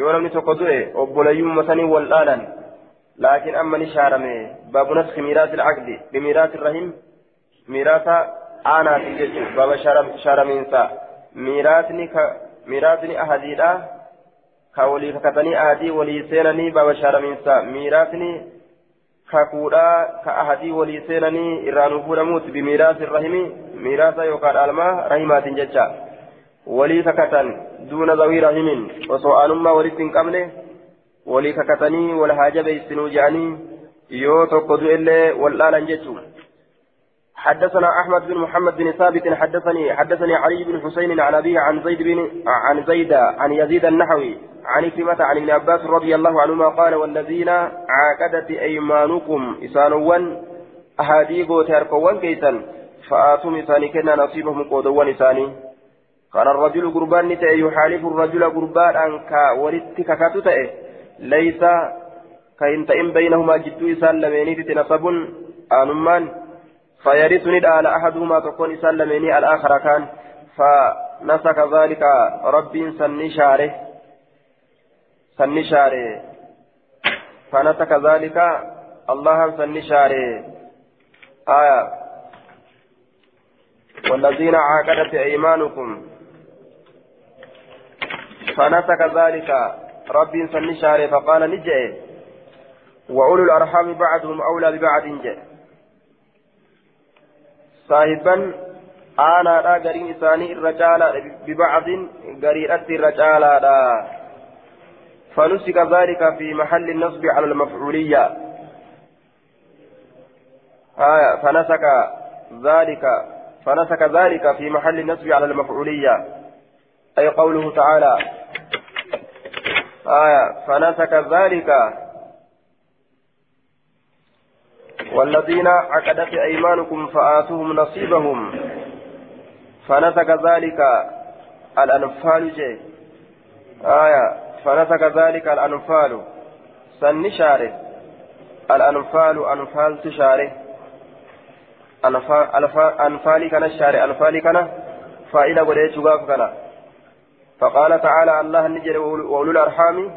yoo namni tokko du'e obboleeyyumma wal dhaalan laakiin amma ni shaarame baabu naski miiraasi alcaqdi bimiiraasi rahim miiraasa aanaati jechuu baaba shaaramiinsa miiraasni miiraasni ahadiidha ka walii kakatanii ahadii walii seenanii baaba shaaramiinsa miiraasni kakuudhaa ka ahadii walii seenanii irraan fuudhamuuti bimiiraasi rahimi miiraasa yookaan dhaalmaa rahimaatiin jecha walii kakatan duuna zawii rahimin osoo aanummaa walitti hin qabne walii kakatanii wal haa jabeessinuu jedhanii yoo tokko du'ellee wal dhaalan jechuun حدثنا أحمد بن محمد بن ثابت حدثني حدثني علي بن حسين عن أبيه عن زيد بن عن زيد عن يزيد النحوي عن كلمة عن ابن عباس رضي الله عنهما قال والذين عاقدت أيمانكم إسانوان أهاديقو تاركوان كيسا فآتوا إساني كنا نصيبهم قودوان إساني قال الرجل قربان نتأ يحالف الرجل قربان أنك ولدت ككاتو تأ ليس تئن بينهما جدو إسان لميني تنصب آنمان فيرثني على أحدهما تكون إسان لميني الآخر كان فنسك ذلك ربي سنشاره سنشاره. فنسك ذلك الله سنشاره. آية والذين عاقدت أيمانكم. فنسك ذلك ربي سنشاره فقال نجئ. وأولو الأرحام بعضهم أولى ببعض جئ صاحبا أنا لا قرين إساني الرجال ببعض قريرة الرجال لا فنسك ذلك في محل النصب على المفعولية آية فنسك ذلك فنسك ذلك في محل النصب على المفعولية أي قوله تعالى آية فنسك ذلك والذين عقدت أيمانكم فآتوهم نصيبهم. فنسك ذلك الأنفال آية. فنسك ذلك الأنفال. سنشاره الأنفال أنفال تشاره أنفال كان الشارع أنفال كان فإلى وليت كان فقال تعالى الله نجر وأولو الأرحام.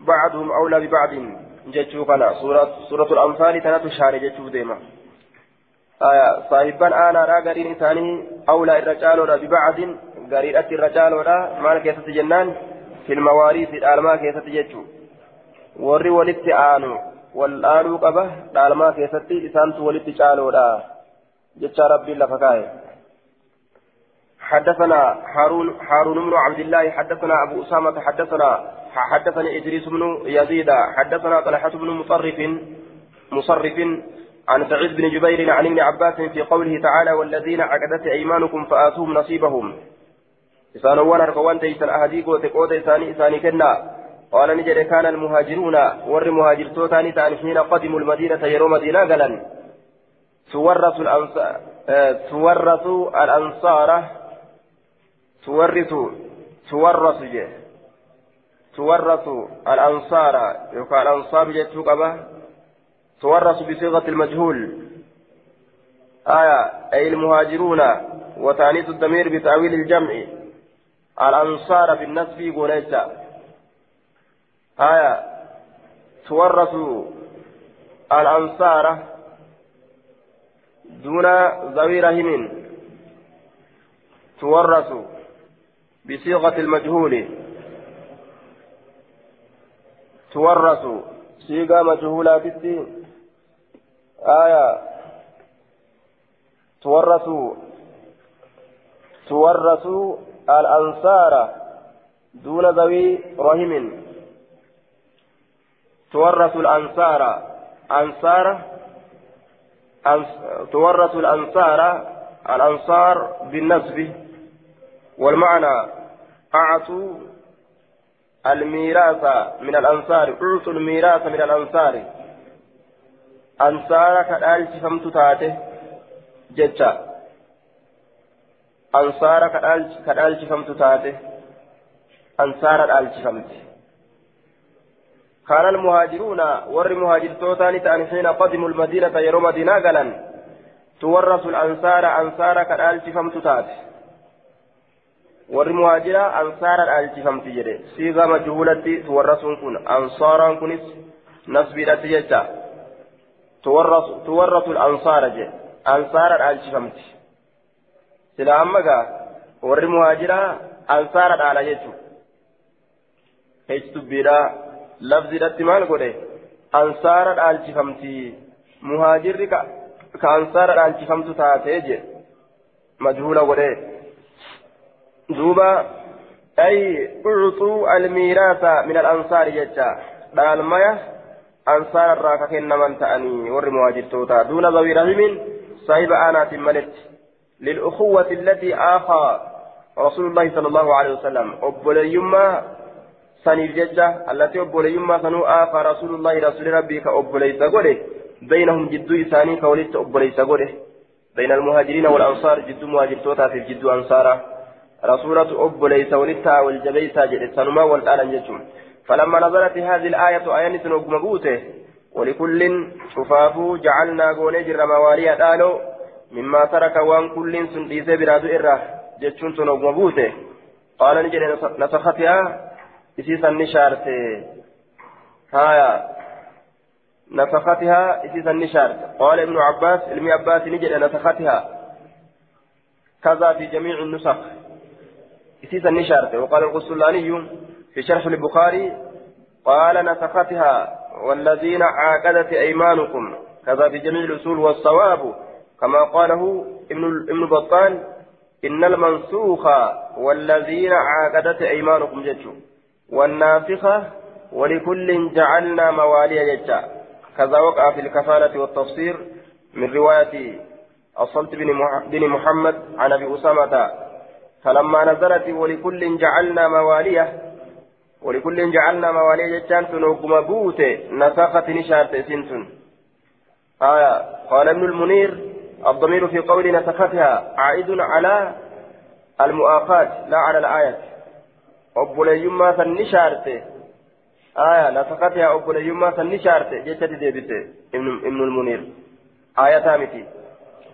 بعضهم أولى ببعض. سورة الأنفال تنات شارع جتشو ديما آية صاحبا أنا را قرين ثاني أولى الرجال ببعض قرينة الرجال ولا مال كيسة جنان في المواريث الألما كيسة جتشو warri walitti aanu wal aanuu qaba dhaalmaa keessatti isaantu walitti caaloodha jecha rabbiin lafa kaa'e. حدثنا هارون هارون بن عبد الله حدثنا ابو اسامه حدثنا حدثني إدريس بن يزيد حدثنا طلحة بن مصرف مصرف عن سعيد بن جبير عن ابن عباس في قوله تعالى والذين عقدت أيمانكم فآتوهم نصيبهم. إسانوان أركوان تيسن أهديك وتقوت إساني إساني كنا. قال نجد كان المهاجرون ور مهاجر توتاني تان حين قدموا المدينة يرو مدينة قلا تورث الأنصار تورث الأنصار. تورث تورث جه. تورث الأنصار يقال الأنصار جتوك أبا تورث بصيغة المجهول. آية أي المهاجرون وتعنيت الضمير بتأويل الجمع. الأنصار بالنسب وليس آية تورث الأنصار دون ذوي رحم تورث بصيغة المجهول. تورث. صيغة مجهولة في آية. تورث. تورث الأنصار دون ذوي رحم. تورث الأنصار. أنصار. أنص... تورث الأنصار. الأنصار بالنسب والمعنى. أعطوا الميراث من الأنصار. أعطوا الميراث من الأنصار. أنصار كالآل فهمت تاته جتا أنصار كالآل فهمت تاته. أنصار الآل فهمت كان المهاجرون ور مهاجر توتان تأن حين قدموا المدينة يرو مدينة قالا تورث الأنصار. أنصار كالآل فمت تات أنصار الآل فمت جري صيغة مجهولة تورثون كن أنصارا كنس نسبي لتجتا تورث تورث الأنصار جي أنصار الآل فمت سلا أمك ور مهاجرة أنصار الآل جيتو هيك تبيرا lafzidhatti maal godhe? Ansaara dhaalchifamti muhaajirri ka ansaara dhaalchifamtu taatee je majhuula godhe duuba ay ucxuu almiiraasa min alansaari jecha dhaalmaya ansaara irraa ka kennaman ta'anii warri muhaajirtoota duuna zawii rahimin saahiba aanaatiin maletti للأخوة التي آخى رسول الله صلى الله عليه وسلم أبوليما saniif jecha allatti obboleeyyummaa sanuu aafa rasuulullahi rasuuli rabbii ka obboleeysa godhe baynahum jidduu isaanii ka walitti obboleeysa godhe bayna almuhaajiriina walansaar jidduu muhaajirtootaatiif jidduu ansaaraa rasuulatu obboleeysa walittaa waljabeeysaa jedhe sanumaa wal dhaalan jechuun فلما نزلت هذه الآية آية نسنوك مبوته ولكل شفافو جعلنا غوني مواليا قالوا مما ترك وان كل سنديس برادو إره جتشون مبوته قال نجري نسختها إسيسا نشارت هايا. نفختها إسيسا نشارت قال ابن عباس علمي عباس نجد نفختها كذا في جميع النسخ. إسيسا نشارت وقال الغسلاني في شرح البخاري قال نسختها والذين عاقدت أيمانكم كذا في جميع الأصول والصواب كما قاله ابن ابن بطال إن المنسوخ والذين عاقدت أيمانكم جدوا والنافخة ولكل جعلنا موالي ججا كذا وقع في الكفالة والتفسير من رواية الصلت بن محمد عن أبي أسامة فلما نزلت ولكل جعلنا مواليه ولكل جعلنا موالي جتان تنوكما بوت نسخت نشارت سنتن آية قال ابن المنير الضمير في قول نسختها عائد على المؤاخاة لا على الآية. san ni shaarte aya nafaqatiha obboleeyyummaa san ni shaarte jechatti deebise ibnu lmuniir ayataa miti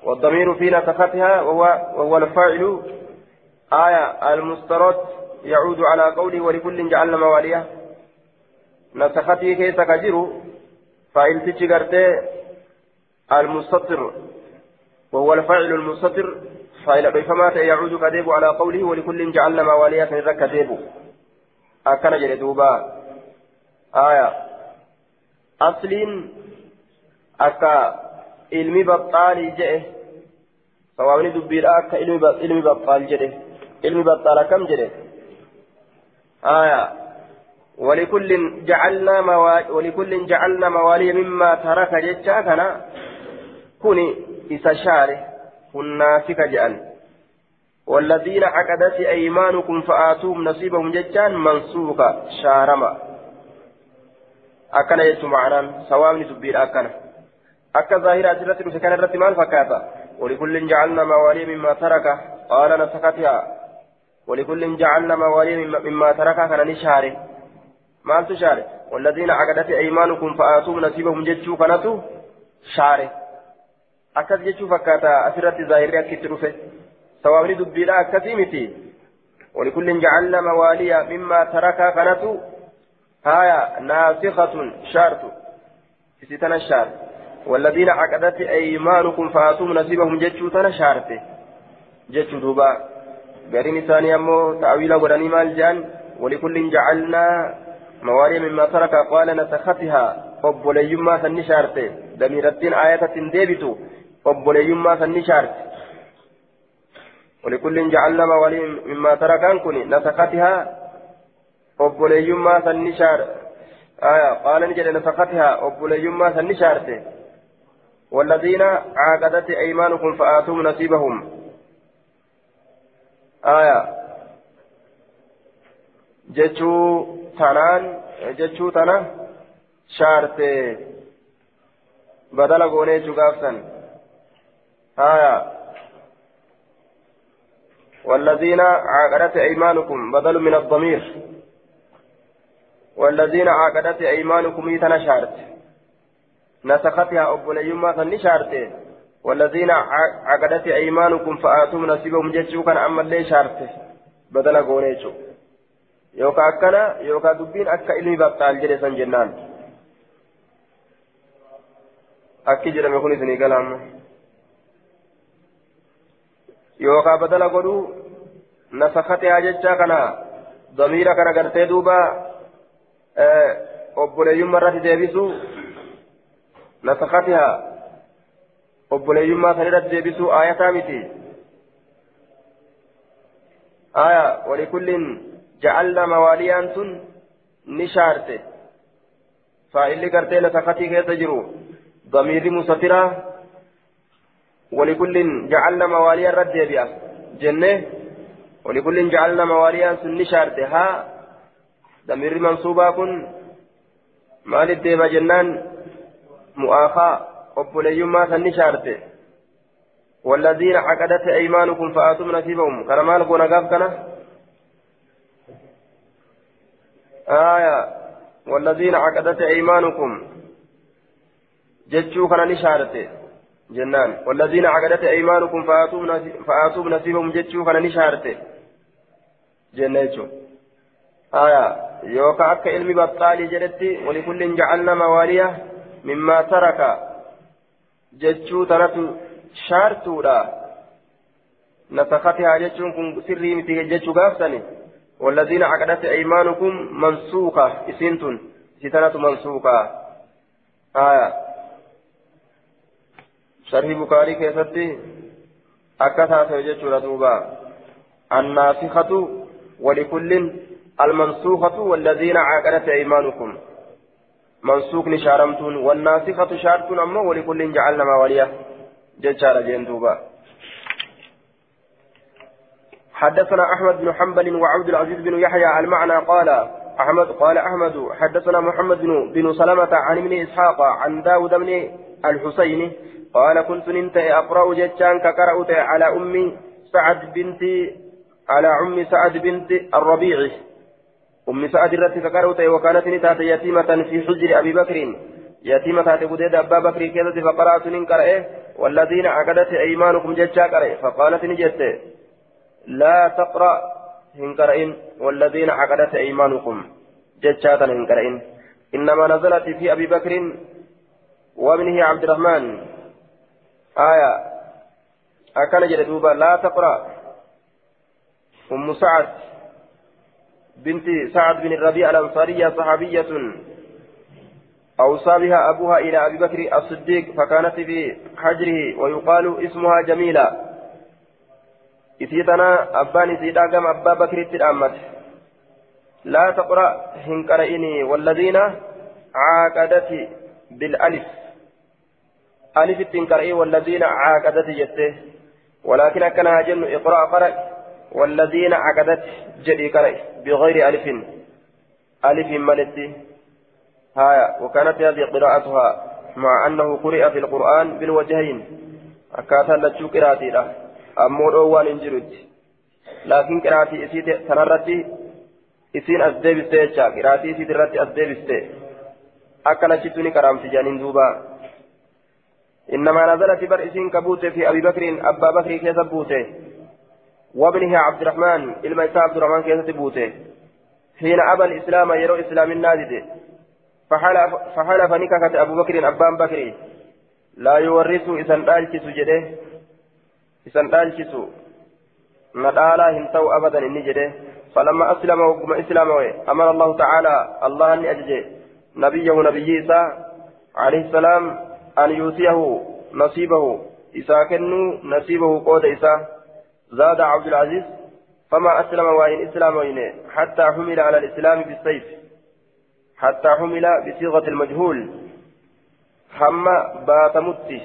والضمير في نفختها وهو, وهو الفاعل آية المسترد يعود على قوله ولكل جعلنا مواليه نسختي كيس كجر فإن تجرت المستطر وهو الفاعل المستطر فإلى بفما يعود كذب على قوله ولكل جعلنا مواليا فإذا كذب أكن جلدوبا آية. أصل أكا ilmi baxxaalii jedhe sawaabni dubbiidha akka ilmi baxxaal jedhe ilmi baxxaal akkam jedhe آية. ولكل جعلنا موالي ولكل جعلنا موالي مما ترك جتشا كان كوني إسا شاره كناسك جأن. والذين عقدت أيمانكم فآتوهم نصيبهم ججان منسوخة شارما. أكن يجت معنا سواء سبيل أكن. أكا ظاهرة أجرة في كان الرتمان فكاتا. ولكل جعلنا موالي مما ترك قال نسختها ولكل جعلنا موالي مما ترك كان نشاره ما تشاره والذين عقدت أيمانكم فآتوهم نصيبهم ججو كنتو شاره fakkaata asirratti zaahirri akkitti dhufe sawaabni dubbiidha akkasii miti ولكل جعلنا مواليا مما ترك كانت آية ناسخة شرط ستنا الشرط والذين عقدت أيمانكم فآتوهم نصيبهم جتشو تنا شرط جتشو دوبا. قرين ثاني أمو تأويل وراني مال جان ولكل جعلنا مواليا مما ترك قال نسختها obboleeyyummaa sanni shaarte damiirattiin aayatatiin deebitu obboleeyyummaa sanni shaarte ولكل جعلنا موالي مما تركان كوني نسختها obboleeyyummaa sanni shaar qaala ni jedhe nafaqatihaa obboleeyyummaa sanni shaarte والذين عاقدت أيمانكم فآتوهم نصيبهم آية جتشو تنان جتشو تنا شارت بدل قوني جوغافسن. آية والذين عاقدت أيمانكم بدل من الضمير. والذين عقدت أيمانكم يتنا شارت. نسختها أبو ليما فنشارت والذين عقدت أيمانكم فآتوا نصيبهم جتشو كان أما اللي شارت بدل قونيشو يوكا أكنا يوكا دبين أكا إلي بطال جلسا جنان أكي جرم يكون إذني كلام يوكا بدل قدو نسختها جتشا كنا ضمير كنا قرتي دوبا obboleeyyummaa irratti deebisu nasakatihaa obboleeyyummaa san irratti deebisu aayataa miti aya walikullin ja'alna mawaaliyaan tun ni shaarte faa'illi gartee nasakatii keessa jiru ضمير مستترة ولكل جعلنا مواليا رد بها جنة ولكل جعلنا مواليا سن شارتها ضمير منصوبا كن مال الديبة جنان مؤاخاة obboleeyyummaa sanni shaarte والذين عقدت أيمانكم فآتوا نصيبهم كان مال قونا قاف كان آية والذين عقدت أيمانكم جتشو كان نشارته جنان والذين عقدت أيمانكم فآتوا نصيبهم جتشو كان نشارته جنة آية يوكا أكا علمي بطالي جلتي ولكل جعلنا موالية مما ترك جتشو تنتو شارتودا نسختها جتشون كن سري متي جتشو قافتني والذين عقدت أيمانكم منسوخة إسنتن ستنة منسوخة آية شرح بكاري كيستي أكثر سيجتشو ردوبا الناسخة ولكل المنسوخة والذين عاقدت أيمانكم منسوخ نشارمتون والناسخة شارتون أما ولكل جعلنا موالية ججار جندوبا حدثنا أحمد بن حنبل وعبد العزيز بن يحيى المعنى قال أحمد قال أحمد حدثنا محمد بن, بن سلمة عن ابن إسحاق عن داود بن الحسين قال كنت ننت أقرأ جتان كقرأت على أمي سعد بنت على أم سعد بنت الربيع أم سعد الرت فقرأت وكانت نتات يتيمة في حجر أبي بكر. يتيمة بديد أبا بكر كذا فقرأت ننقرأ والذين عقدت أيمانكم جتشا قرأ فقالت نجت لا تقرأ هنقرأين والذين عقدت أيمانكم جتشا هنقرأين إنما نزلت في أبي بكر وابنه عبد الرحمن. آية. أكن جلدوبا لا تقرأ. أم سعد. بنت سعد بن الربيع الأنصارية صحابية أوصى بها أبوها إلى أبي بكر الصديق فكانت في حجره ويقال اسمها جميلة. إسيتنا أبان إسيتا كم أبا بكر التلامت لا تقرأ هنكرئني والذين عاقدت بالألف. ألف التنكرئي والذين عاقدت جته. ولكن أكنها جن. اقرأ قرأ والذين عقدت جدي كري بغير ألف. ألف ملتي هايا. وكانت هذه قراءتها مع أنه قرئ في القرآن بالوجهين. أكاتا لتشو قراءتي له. أمور أوان انجرد لكن قراءتي إسيت تنرتي. إسين أسديبستي يجا قراءتي إسيت الرتي أسديبستي أكنا شتوني كرامتي جانين دوبا. إنما نزلت بر إسين كبوتي في أبي بكر. أبا بكر كيف بوتي؟ وابنه عبد الرحمن إلما عبد الرحمن كيف بوته حين أبى الإسلام يرو إسلام النادد فحلف فحلف نككت أبو بكر أبان بكر. لا يورث إسان آلتس جده. إسان آلتس ندالا هنتو أبدا إني جده. فلما أسلم وقم إسلام أمر الله تعالى الله أن أججه نبيه نبي إيسى عليه السلام أن يؤتيه نصيبه. إسا كنو نصيبه قود إسا. زاد عبد العزيز فما أسلم وإن إسلام وإن حتى حمل على الإسلام بالسيف حتى حمل بصيغة المجهول. هم بات مت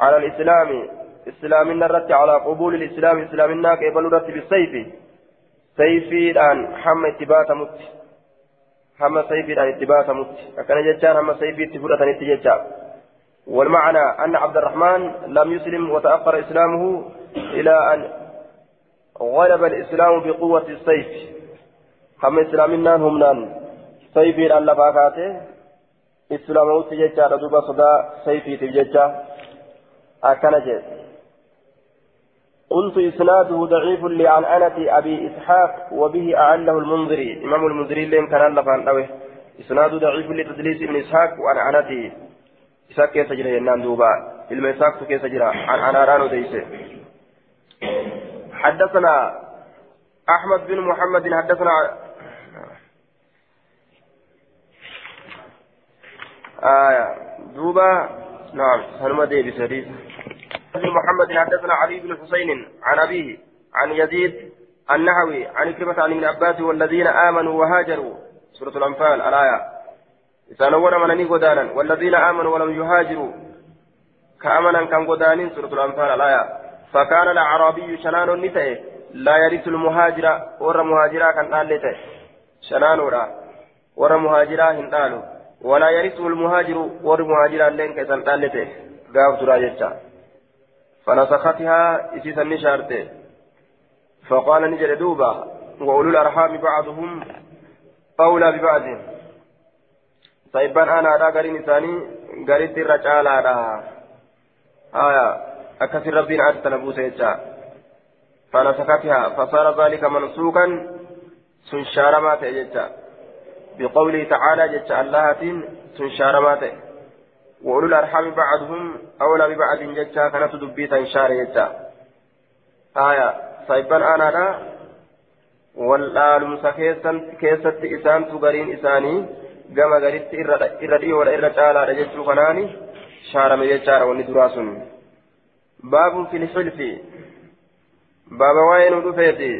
على الإسلام إسلام الرد على قبول الإسلام إسلام الناك يبلو رد بالسيف. سيفي الآن حم اتبات مت هم سيفي الآن اتبات مت أكن جتان هم سيفي اتفرة اتجتان والمعنى أن عبد الرحمن لم يسلم وتأخر إسلامه إلى أن غلب الإسلام بقوة السيف. هم إسلامنا هم نان. سيفي الله باكاته إسلاموت جيتشا دوبا صدا سيفي تجيتشا أكنا جيت. قلت إسناده ضعيف لعنعنة أبي إسحاق وبه أعله المنذري. إمام المنذري لين كان الله فان إسناد ضعيف لتدليس ابن إسحاق وعنعنته إسحاق كيف جرى ينام دوبا. علم إسحاق كيف جرى عن عناران ديسه. حدثنا أحمد بن محمد حدثنا آية دوبا نعم هنما دي بسريس بن محمد حدثنا علي بن حسين عن أبيه عن يزيد النحوي عن كلمة عن ابن عباس والذين آمنوا وهاجروا. سورة الأنفال الآية. إذا نور من غدانا والذين آمنوا ولم يهاجروا كأمنا كان غدانين سورة الأنفال الآية. فكان الأعرابي شنان النتائج لا يرث المهاجر ور مهاجرا كان قال شنان ورا؟ ور مهاجرا هندالو ولا يرثه المهاجر ور مهاجرا لين كسان قال غاف ترى فنسختها إسيسا نشارته. فقال نجد دوبا وأولو الأرحام بعضهم أولى ببعض. طيبان أنا أدا قرين إساني قريت الرجال أدا. آية. أكثر ربين عاد تنبوس يجا فنسختها فصار ذلك منسوكا سنشار ما تججا بقوله تعالى جج الله سنشار ما تججا وأولو الأرحام بعضهم أولى ببعض جتا كانت دبيتا شار جتا آية. صيبان أنا لا والآلم كيست إسان تغرين إساني. gama garitti irra dhiyoo irra caalaadha jechuu kanaani shaarame jechaadha wanni duraa sun baabun filifilfi baaba waa'ee nu dhufeeti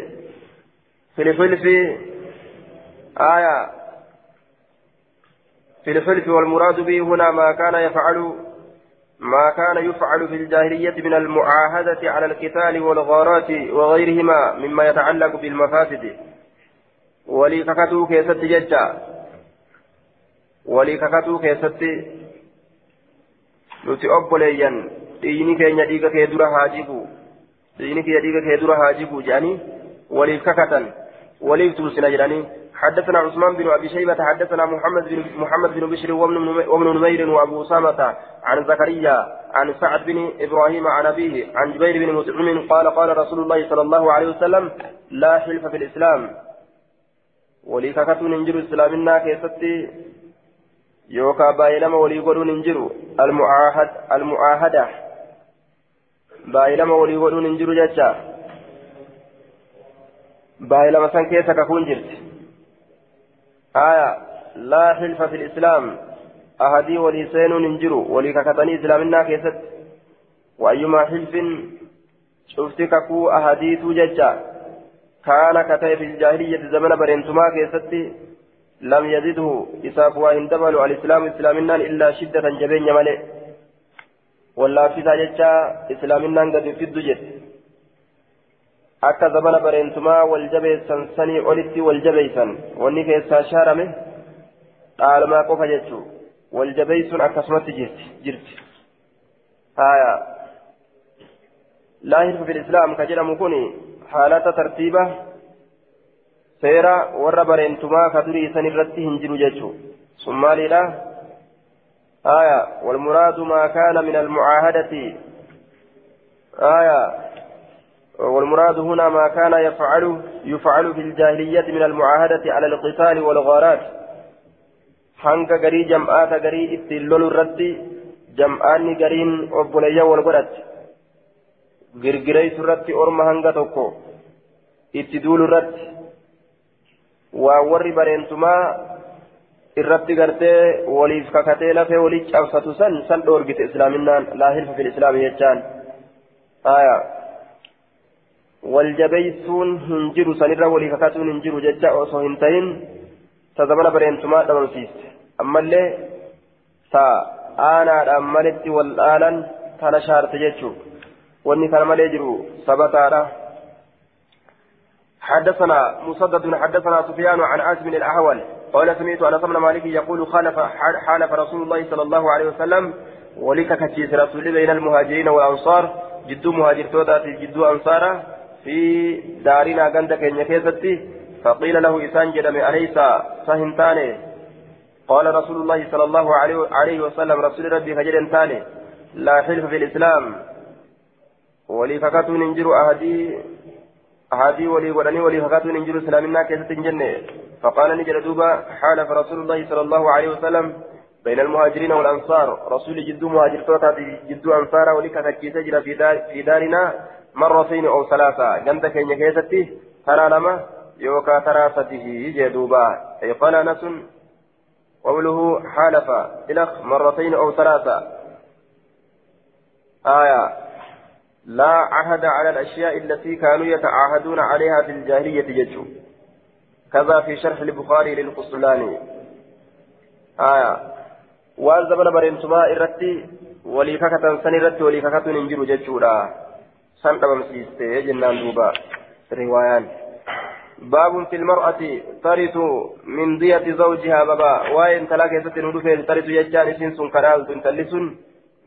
filifilfi aayaa في الحلف والمراد به هنا ما كان يفعل ما كان يفعل في الجاهلية من المعاهدة على القتال والغارات وغيرهما مما يتعلق بالمفاسد. ولي ككتو كيست ججا ولي ككتو كيست nuti obboleeyyan dhiigni keenya dhiiga kee dura haa jigu. Dhiigni keenya dhiiga kee dura haa jigu jedhanii waliif kakatan. Waliif tuusina jedhanii حدثنا عثمان بن ابي شيبه حدثنا محمد بن محمد بن بشر وابن نمير وابو اسامه عن زكريا عن سعد بن إبراهيم عن ابيه عن جبير بن مطعم قال قال رسول الله صلى الله عليه وسلم لا حلف في الاسلام ولي كاكاتو ننجر اسلامنا كيستي يوكا بايلما ولي قولوا ننجر المعاهد المعاهده بايلما ولي قولوا ننجر جتا بايلما سان كيسا كاكون جرت آية لا حلف في الإسلام أهدي ولسان ننجرو ولككتني إسلامنا كيست وأيما حلف شفتك كو أهديت ججا كان كتئ في الجاهلية زمن برنتما كيست لم يزده إساف وإن الإسلام إسلامنا إلا شدة جبين ملئ والله في ججا إسلامنا قد في wal jabeessan sanii olitti wal jabeessan wanni keessaa shaarame dhaalamaa qofa jechuu wal jabeessuun akkasumatti jirti jirti haya laa hirfa fil islaam ka jedhamu kun haalata tartiiba seera warra bareentumaa ka durii san irratti hin jiru jechuu sun maaliidha haya والمراد ما كان من المعاهدة. آية والمراد هنا ما كان يفعل يفعل في الجاهلية من المعاهدة على القتال والغارات. حنك غري جمعات غري اتلول الرد جمعاني غرين وبنيا والغرات غرغري سرت أرم هنگا توكو. اتدول الرد ووري برينتما irratti gartee waliif kakatee lafee walii cabsatu san san dhoorgite islaaminaan laa hilfa fil islaami jechaan aya waljabeysuun hin jiru sanirra walii kakatuun hin jiru jecha osoo hin ta'in ta zamana bareentumaa dhabamsiiste ammallee ta aanaadhaan malitti wal dhaalan tana shaarte jechuu wanni kana malee jiru sabataadha حدثنا مسدد حدثنا سفيان عن عاصم الاحول قال سمعت أنس بن مالك يقول خالف حالف رسول الله صلى الله عليه وسلم ولك كتيس رسول بين المهاجرين والأنصار جدو مهاجر تودا جدو انصاره في دارنا غند كينيا كيستي فقيل له إسان جدم أليس فهمتاني قال رسول الله صلى الله عليه وسلم رسول ربي فجر ثاني لا حلف في الإسلام ولي فكاتو ننجر أهدي أهدي ولي ولني ولي فكاتو ننجر سلامنا كيسة جنة. فقال نجر دوبا حالف رسول الله صلى الله عليه وسلم بين المهاجرين والأنصار. رسول جد مهاجر توتا جد أنصار ولي كتكي تجرى في, دار في دارنا مرتين أو ثلاثة. جنت كين كيستي ترى لما يوكا ترى سته جدوبا أي قال أنس قوله حالف إلخ مرتين أو ثلاثة. آية. لا عهد على الأشياء التي كانوا يتعاهدون عليها في الجاهلية يجو كذا في شرح البخاري للقسطلاني آية. irratti walii kakatan san irratti walii kakatuun hin jiru jechuudha san dhabamsiiste jennaan duuba riwaayaan باب في المرأة ترث من دية زوجها بابا. وين تلاك يستن ودفين ترث يجان سنسن كنال تنتلسن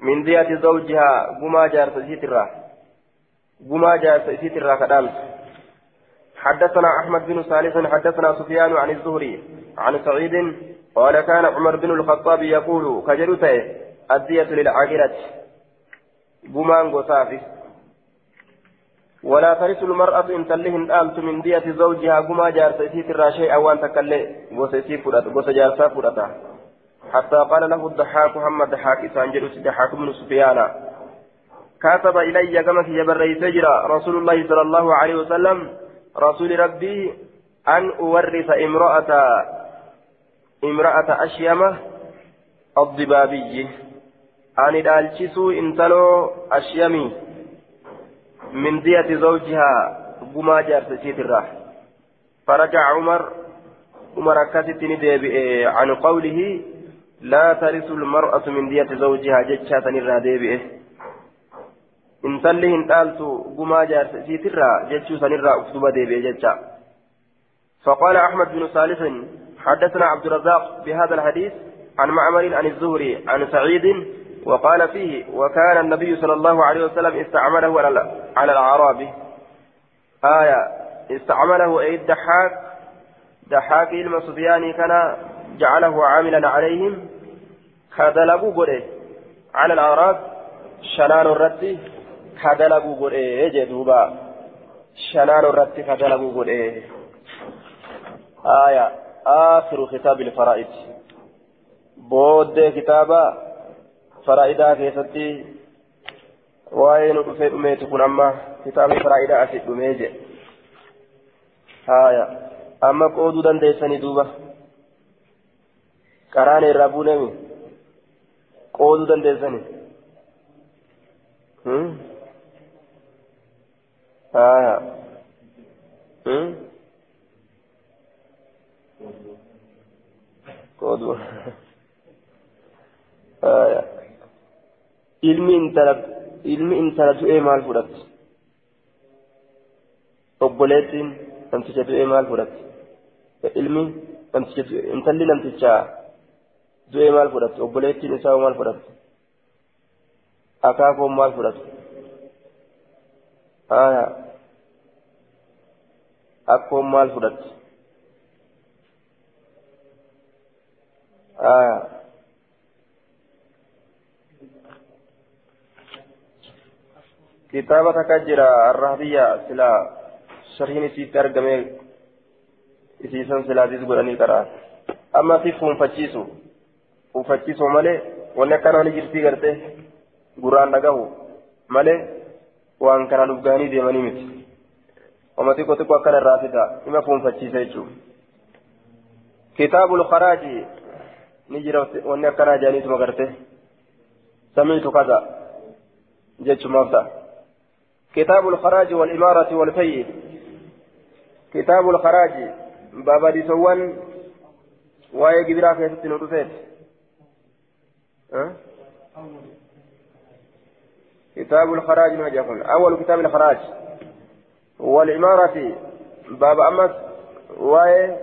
من دية زوجها قما جار سيترا قما جار سيترا كدام حدثنا أحمد بن صالح حدثنا سفيان عن الزهري عن سعيد قال كان عمر بن الخطاب يقول كجلته الدية للعاقلة. بمان قصافي. ولا ترث المرأة إن تلهن آمت من دية زوجها. قما جار سيسيت الراشي أوان تكلي فرات وسجارسا فرتا حتى قال له الضحاك محمد ضحاك إسان جلوس ضحاك بن سفيان. كاتب إلي كما جبر سجرا رسول الله صلى الله عليه وسلم رسول ربي أن أورث امرأة امرأة أشيمة الضبابي. أن دالشسو انتلو أشيمي من دية زوجها بما جارتشيت الراح فرجع عمر عمر كتت نديبئ عن قوله لا ترث المرأة من دية زوجها جتشات الراديبئ intalli hin dhaaltu gumaa jaarsiitirraa jechuu sanirraa uftuba deebi'e jecha. فقال أحمد بن صالح حدثنا عبد الرزاق بهذا الحديث عن معمر عن الزهري عن سعيد وقال فيه وكان النبي صلى الله عليه وسلم استعمله على الأعراب آية استعمله أي الدحاك دحاك إلما سفياني كان جعله عاملا عليهم كدلقوا على الأعراب شنان الرد كدلقوا قريه جدوبا شنان الرد كدلقوا قريه آية آخر كتاب الفرائض بود كتابا فرائدا كيستي وين رفيت أميت كن أما كتاب فرائدا أسد أميت آية أما قودو دنديسني دوبا قران الرابونمي قودو دنديسني هم آية هم قودوا آية ilmi intala ilmi intala du'ee maal fudhatti obboleettiin namticha du'ee maal fudhatti ilmi namticha intalli namticha du'ee maal fudhatti obboleettiin isaa maal fudhatti akaakoon maal fudhatti aya akkoon maal fudhatti آه. كتابة كجرا الرهبية سلا شرحين سيت أرقمي إسيسان سلا ديس قرأني كرا أما في فون فتشيسو فون فتشيسو مالي. وأنا كان هني جرتي قرتي. قرآن لقاه مالي. وان كان لبقاني ديماني مت وما تيكو تيكو أكان الرافدة إما فون فتشيسو كتاب الخراج نجرا واني أكنا جانيت مغرته سمعت كذا جيتش مفتح كتاب الخراج والإمارة والفي كتاب الخراج بابا دي سوان واي قبرا في ستين ودفت أه؟ كتاب الخراج ما يقول أول كتاب الخراج. والإمارة باب أمس واي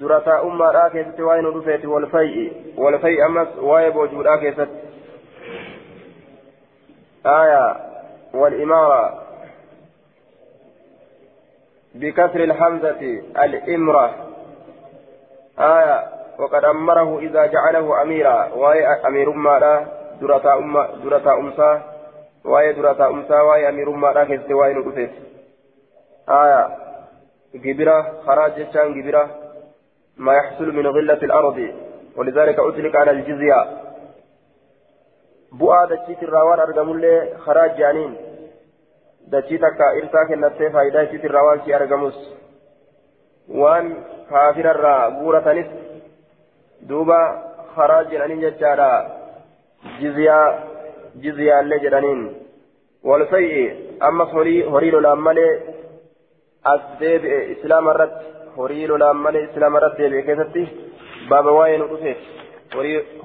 durataa ummaadhaa keessatti waa'ee nu dhufeeti walfay'i walfay'i ammas waa'ee boojuudhaa keessatti آية والإمارة. بكسر الحمزة الإمرة. آية وقد أمره إذا جعله أميرا. وهي أمير مالا درتا أم درتا أمسا. وهي درتا أمسا وهي أمير مالا كيست وهي نقفت آية. جبرة خراج جتان جبرة. ما يحصل من غلة الأرض. ولذلك أطلق على الجزية. bu'aa dachiitirraa waan argamullee karaa jaaniin dachii takka irsaa kennattee faayidaa ichiitirraa waan si argamus waan kaafirarraa guuratanis jizyaallee jedhaniin walfay'i ammas horii horii lolaan malee as deebi'e islaama irratti horii lolaan malee islaama irratti deebi'e keessatti baaba waa'ee nu dhufeef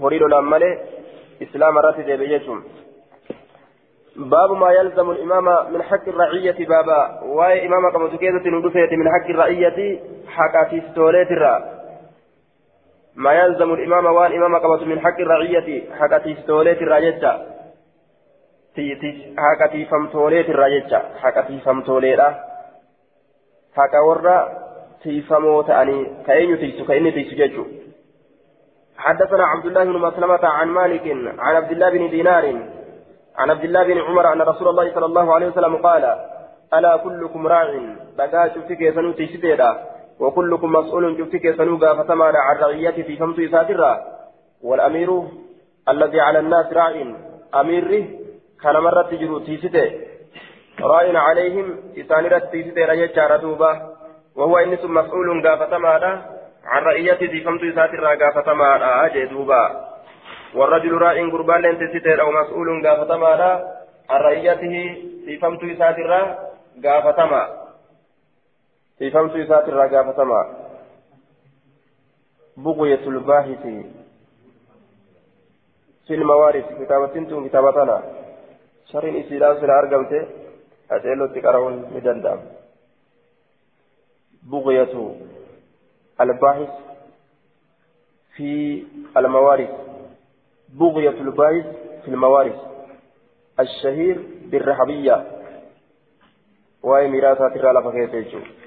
horii lolaan malee إسلام راتي دي بيجتهم باب ما يلزم الإمام من حق الرعية بابا واي إمام كما تكيزة ندفت من حق الرعية حقاتي ستوليت الرا ما يلزم الإمام وان إمام كما من حق الرعية حقاتي ستوليت الرا جتا حقاتي فمتوليت الرا جتا حقاتي فمتوليت حقا ورا تيفمو تأني كأين تيسو كأين تيسو جيجو حدثنا عبد الله بن مسلمة عن مالك عن عبد الله بن دينار عن عبد الله بن عمر أن رسول الله صلى الله عليه وسلم قال ألا كلكم راع؟ بقى شفتك يسنو تيشتيرا وكلكم مسؤول شفتك يسنو قافتما عن رعيته في خمس ساترا والأمير الذي على الناس راع أميره كان مرة تجرو تيشتي راع عليهم إسانرة تيشتيرا يجار دوبا. وهو إنس مسؤول قافتما عن رعيته في خمس ساترا قافتما أجدوبا والرجل راع قربان لن تستر أو مسؤول قافتما عن رعيته في فمت ساترا قافتما في فمت ساترا قافتما بغية الباحث في الموارث كتابة تنتم كتابتنا شرين إسلام سلا أرقمت أسئلة تقرأون مدندام بغية الباحث في الموارث بغية الباحث في الموارث الشهير بالرحبية وهي ميراثات الرالة فكيف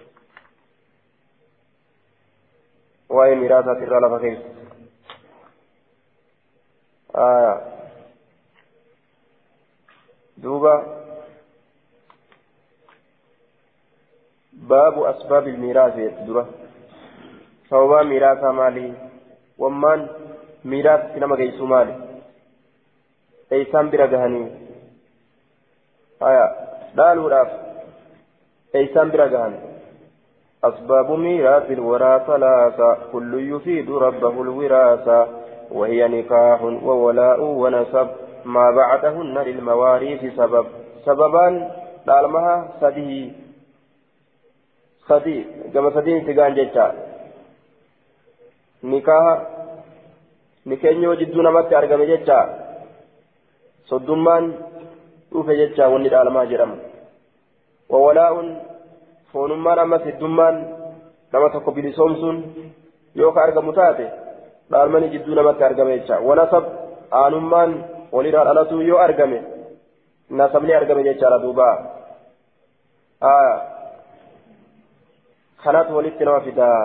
وهي ميراثات الرالة فكيف آه دوبا باب أسباب الميراث يتدره sababaa miiraasaa maali wammaan miiraasatti nama geessu maali eeysaan bira gahanii haya dhaaluudhaaf eeysaan bira gahan أسباب ميراث الورى ثلاثة كل يفيد ربه الوراثة وهي نكاح وولاء ونسب ما بعدهن للمواريث سبب. سببان دالمها سدي سدي كما سدي تجان جتا nikaaha nikeenyoo jidduu namatti argame jecha soddummaan dhufe jecha wanni dhaalamaa jedhamu wawalaa'uun foonummaan ammas hiddummaan nama tokko bilisoomsuun yoo ka argamu taate dhaalmani jidduu namatti argame jecha wanasab aanummaan walirraa dhalatuu yoo argame nasabni argame jechaadha duuba kanatu walitti nama fidaa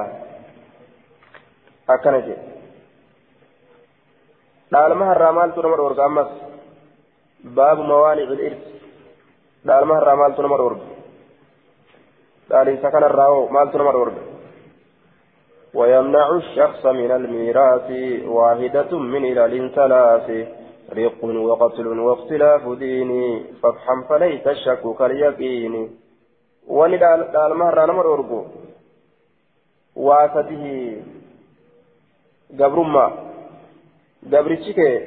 akkana jedhe dhaalma harraa maaltu nama dhoorga ammas baabu mawaanici ilirsi dhaalma harraa maaltu nama dhoorga dhaalinsa kanarraa hoo maaltu nama dhoorga ويمنع الشخص من الميراث واحدة من إلال ثلاث. رق وقتل واختلاف دين. فافحم فليس الشك كاليقين وندال دال مهر نمر أرجو واسته gabrummaa gabrichi kee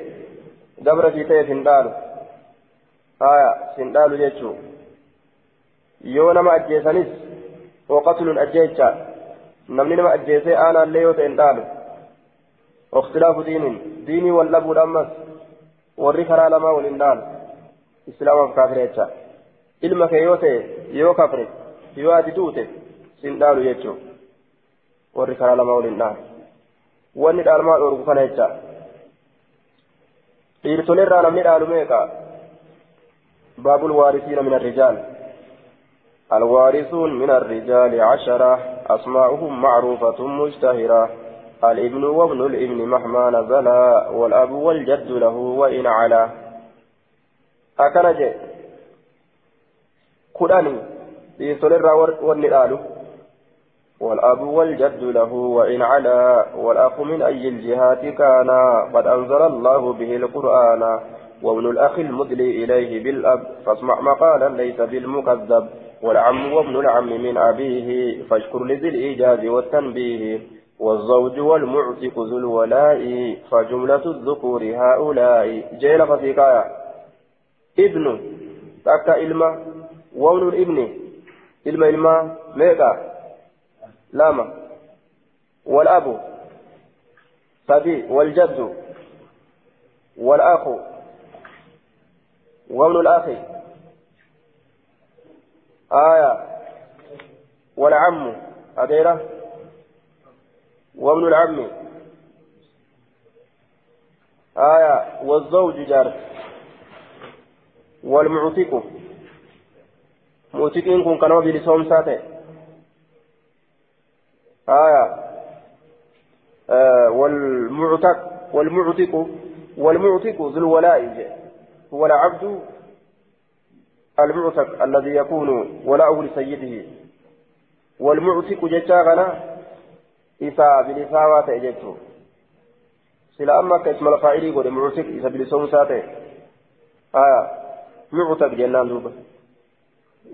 gabra sii ta'eef hin dhaalu haya sin dhaalu ajjeecha namni nama ajjeesee aanaallee yoo ta'e hin dhaalu واختلاف دين ديني واللبو الأمس ilma kee yoo ta'e yoo kafre yoo ati duute sin dhaalu jechuu warri karaa lamaa waliin dhaalu wanni dhaalmaa dhoorgu kana jecha dhiirtoleerraa namni dhaalu meeqa baabul waarisiina min arrijaal الوارثون من الرجال عشرة أسماؤهم معروفة مشتهرة. الابن وابن الابن مهما نزلا والأب والجد له وإن علا. أكنج كداني يسولر والنرال والأب والجد له وإن علا. والأخ من أي الجهات كان. قد أنزل الله به القرآن. وابن الأخ المدلي إليه بالأب. فاسمع مقالا ليس بالمكذب. والعم وابن العم من أبيه فاشكر لذي الإيجاز والتنبيه والزوج والمعتق ذو الولاء فجملة الذكور هؤلاء. جيل فسيقايا ابن. تكا إلما. وابن الابن. إلما إلما. ميكا. لاما. والأب. صبي والجد. والأخ. وابن الأخ. آية. والعم أديرة وابن العم. آية. والزوج جار. والمعتق. معتقين كن كانوا بلسوم ساتي آية. آه والمعتق والمعتق. والمعتق ذو الولاء. هو العبد المعتق الذي يكون ولاؤه لسيده والمعتق جتاغنا إسا بلساوات إجته سلا أما كاسم الفاعل يقول معتق إسا بلسوم ساته. آه معتق جنان دوبا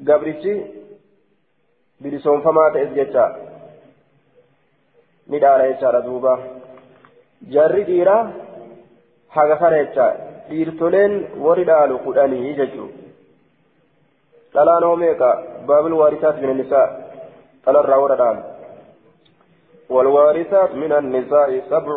قبرتي بلسوم فما تأذجتا ندارا يسارا دوبا جاري ديرا haga kana jecha dhiirtoleen warri dhaalu meeqa baabil waarisaat min annisaa dhalarraa warra dhaalu والوارثات من النساء سبع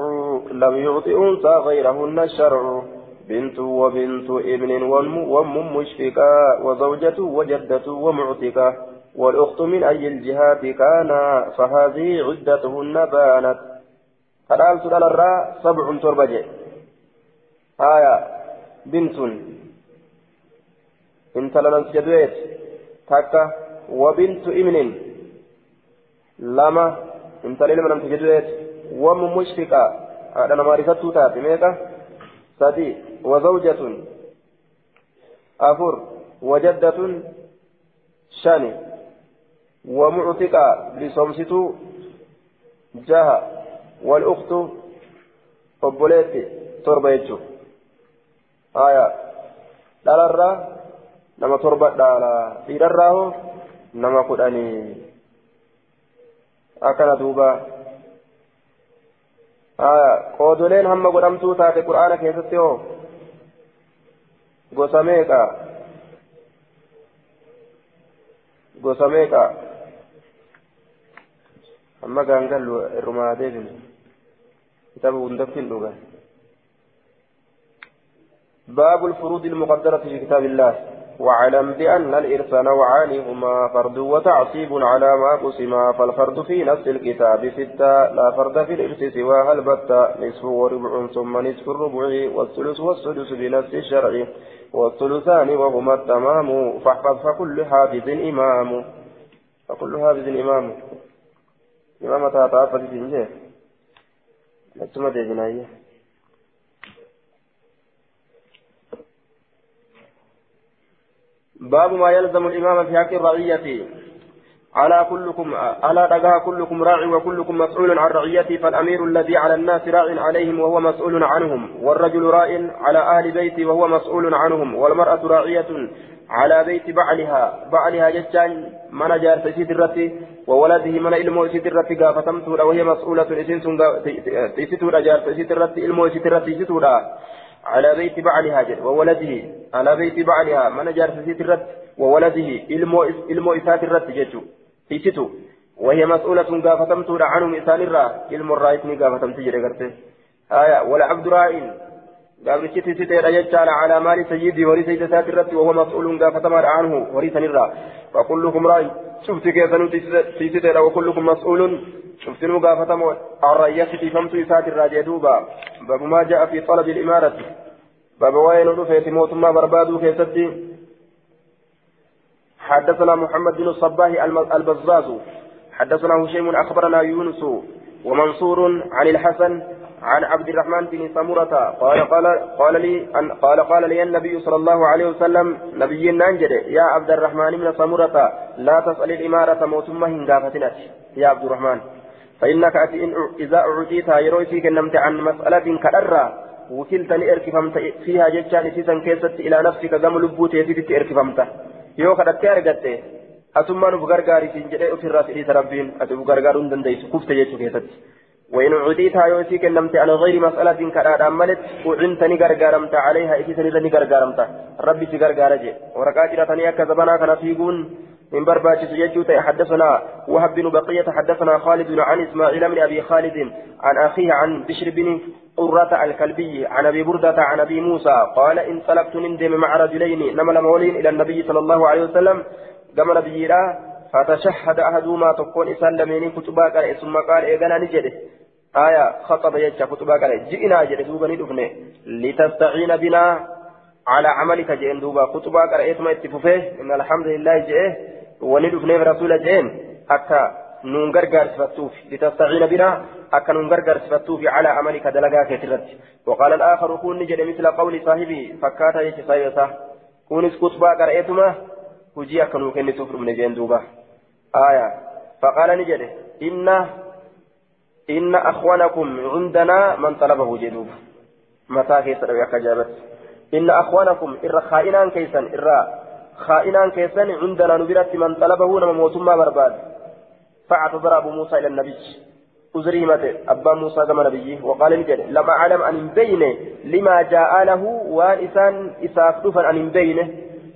لم يعط أنثى غيرهن الشرع بنت وبنت ابن وام مشفقة وزوجة وجدة ومعتقة والأخت من أي الجهات كان فهذه عدتهن بانت فالآن سؤال الراء سبع تربجة آية بنت انت لنس تكا وبنت ابن لما انت لما لم تجدويت وم مشفقة هذا نمارسة تاتي ميكا سدي وزوجة أفر وجدة شاني ومعتقة لصمسة جهة والأخت obboleetti torba jechuudha aya dhalarraa. Nama torba dhaala dhiirarraa hoo nama kudhanii akkana duuba qoodoleen hamma godhamtuu taate qur'aana keessatti hoo gosa meeqa gosa meeqa hamma gaangallu irrumaa deebinu kitaaba hundaftiin dhugan باب الفروض المقدرة في كتاب الله واعلم بأن الإرث نوعان هما فرد وتعصيب على ما قسما فالفرد في نفس الكتاب ستة لا فرد في الإرث سواها البتة نصف وربع ثم نصف الربع والثلث والسدس بنفس الشرع والثلثان وهما التمام فاحفظ فكل حافظ إمام. فكل حافظ إمام. إمام تاتا فتجنجه نتما ديجنايه باب ما يلزم الإمام في حق الرعية. على كلكم على دقها كلكم راع وكلكم مسؤول عن رعيته فالأمير الذي على الناس راع عليهم وهو مسؤول عنهم والرجل راع على أهل بيته وهو مسؤول عنهم والمرأة راعية على بيت بعلها بعلها جتان من جار تسيد الرتي وولده من إلمو الرتي قافتمت وهي مسؤولة إسنس تسيد جار تسيد الرتي إلمو سيد الرتي على بيت بعلها جد وولده على بيت بعلها من جار تسيد الرت وولده إلمو إسات الرت جتو تسيتو وهي مسؤولة قافتمت عنهم إسان الرا إلمو الرائتني قافتمت جرى آية والعبد رائن gabrichi tisiteedha jechaadha calaa maali sayyidii horii sayida isaati irratti wahuwa mas'uuluun gaafatamaa anhu horii sanirraa fakullukum raa'in cufti keessanuu tisiteedha wakullukum mas'uuluun cuftinuu gaafatamoo arrayyatti tiifamtuu isaatirraa jee duuba babumaa ja'a fi talabi imaarati baba waa'ee nu dhufeeti mootummaa barbaaduu keessatti حدثنا محمد بن الصباح البزاز. حدثنا هشيم أخبرنا يونس ومنصور عن الحسن عن عبد الرحمن بن سمرة. قال قال قال لي أن قال قال لي النبي صلى الله عليه وسلم نبي ننجد يا عبد الرحمن بن سمرة لا تسأل الإمارة موتما هنغافتنت يا عبد الرحمن. فإنك إذا أعطيتها يروي فيك عن مسألة كأرى وكلتني إركفمت فيها جتشان سيسا كيست إلى نفسك قم لبوتي في إركفمت. siin jedhee ofirraa fidhiisa rabbiin ati uf gargaaruu hin dandeessu kufte jechuu keessatti وإن عديتها يوسيك نمت على غير مسألة كراد أملت. وعنتني غرغارمت عليها. إتسني لني غرغارمت. ربي سغرغارج ورقاجرة تنيا كذبنا كان فيقون من برباش سجدت حدثنا وهب بن بقية حدثنا خالد عن إسماعيل من أبي خالد عن أخيه عن بشر بن قرة الكلبي عن أبي بردة عن أبي موسى قال انطلقت نندم مع رجلين نمل مولين إلى النبي صلى الله عليه وسلم كما نبي فتشهد أحدهما تكون إسلامين كتبا قال ثم قال إيغانا نجده. آية خطب يجا كتبا قال جئنا جده دوبا ندفنه. لتستعين بنا على عملك جئن دوبا كتبا قال إيتما اتففه. إن الحمد لله جئه وندفنه رسول جئن. حتى نون غرغر صفتوف لتستعين بنا أكن نون غرغر صفتوف على عملك دلقا كترت وقال الآخر كون نجد مثل قول صاحبي فكاتا يجي صاحبه كونس كتبا قال إيتما hujii akka nuu kennituuf dhumne jeen duuba aya faqaala ni jedhe inna inna akhwanakum cundanaa man talabahu jee duuba mataa keessa dhabe akka jaabatti inna akhwanakum irra kaa'inaan keessan irra kaa'inaan keessan cundanaa nu فاعتذر أبو موسى إلى النبي. أزري متى أبا موسى كما نبيه وقال نجد لما أعلم أن بينه لما جاء له وإسان إساف دفن أن بينه.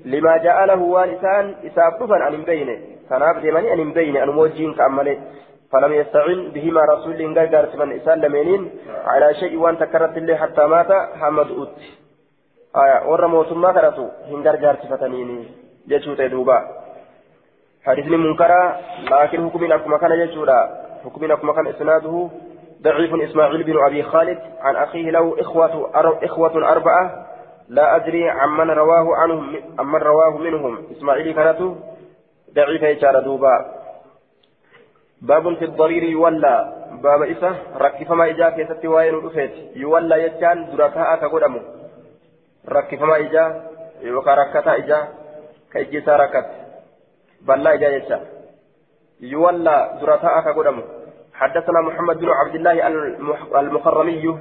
لما جاء له وانسان إساف دفن عن بينه. فناب ديماني عن بينه. أن موجين كأمله. فلم يستعن بهما رسول الله قال من إسان لمنين. على شيء وأن تكرت الله حتى مات حمد أوت. آية. ورى موتما كرتو هنجر جار صفتنيني جتشو تدوبا حديث منكرا لكن حكمنا كما كان جتشورا حكمنا كما كان إسناده ضعيف إسماعيل بن أبي خالد. عن أخيه له إخوة إخوة أربعة. لا أدري عمن رواه عنهم عمن رواه منهم. إسماعيل كانت ضعيف يجار دوبا. باب في الضرير يولى. باب إسا ركف ما إجا كيست وين رفيت يولى يجان دركاء كقدمه ركف ما إجا يوكا ركتا إجا كيجيسا ركت. بلا إجا يجا يولى دركاء كقدمه حدثنا محمد بن عبد الله المخرمي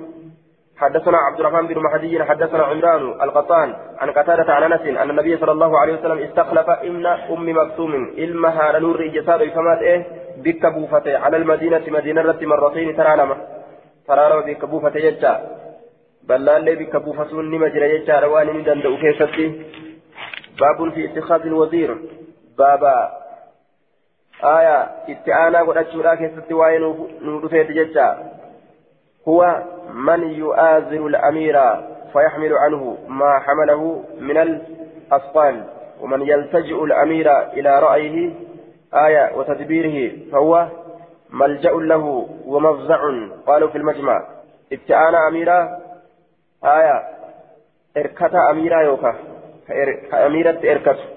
حدثنا عبد الرحمن بن مهدي حدثنا عمران القطان عن قتادة عن انس ان النبي صلى الله عليه وسلم استخلف ابن ام مكتوم علمها لنور جسار فمات إيه بك على المدينة مدينة رت مرتين ترى لما ترى يجا بل لا بك بوفتون يجا رواني من دندو كيفتي باب في اتخاذ الوزير بابا آية اتعانا قد أشورا كيفتي وين نودفيت ججا هو من يؤازر الأمير فيحمل عنه ما حمله من الأسقال ومن يلتجئ الأمير إلى رأيه آية وتدبيره فهو ملجأ له ومفزع قالوا في المجمع ابتعانا أميرا آية إركتا أميرا يوكا كأميرة إركت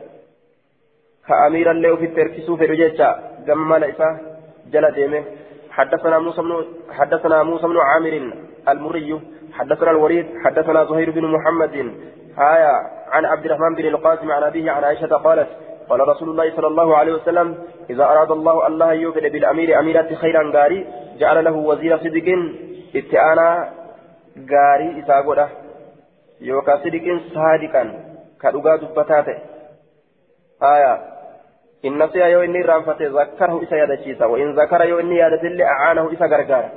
كأميرا له في التركسو في رجيتشا جمال إسا جل ديمه حدثنا موسى بن حدثنا موسى بن عامر المري حدثنا الوليد حدثنا زهير بن محمد آية عن عبد الرحمن بن القاسم عن أبيه عن عائشة قالت قال رسول الله صلى الله عليه وسلم إذا أراد الله الله يوفد بالأمير أميرة خيرا غاري جعل له وزير صدق اتعانا غاري إساغودا يوكا صدق صادقا كدوغا دبتاته آية إن نسي يو إني رانفته ذكره إسا يادشيسا وإن ذكر يو إني يادت اللي أعانه إسا غرغارا.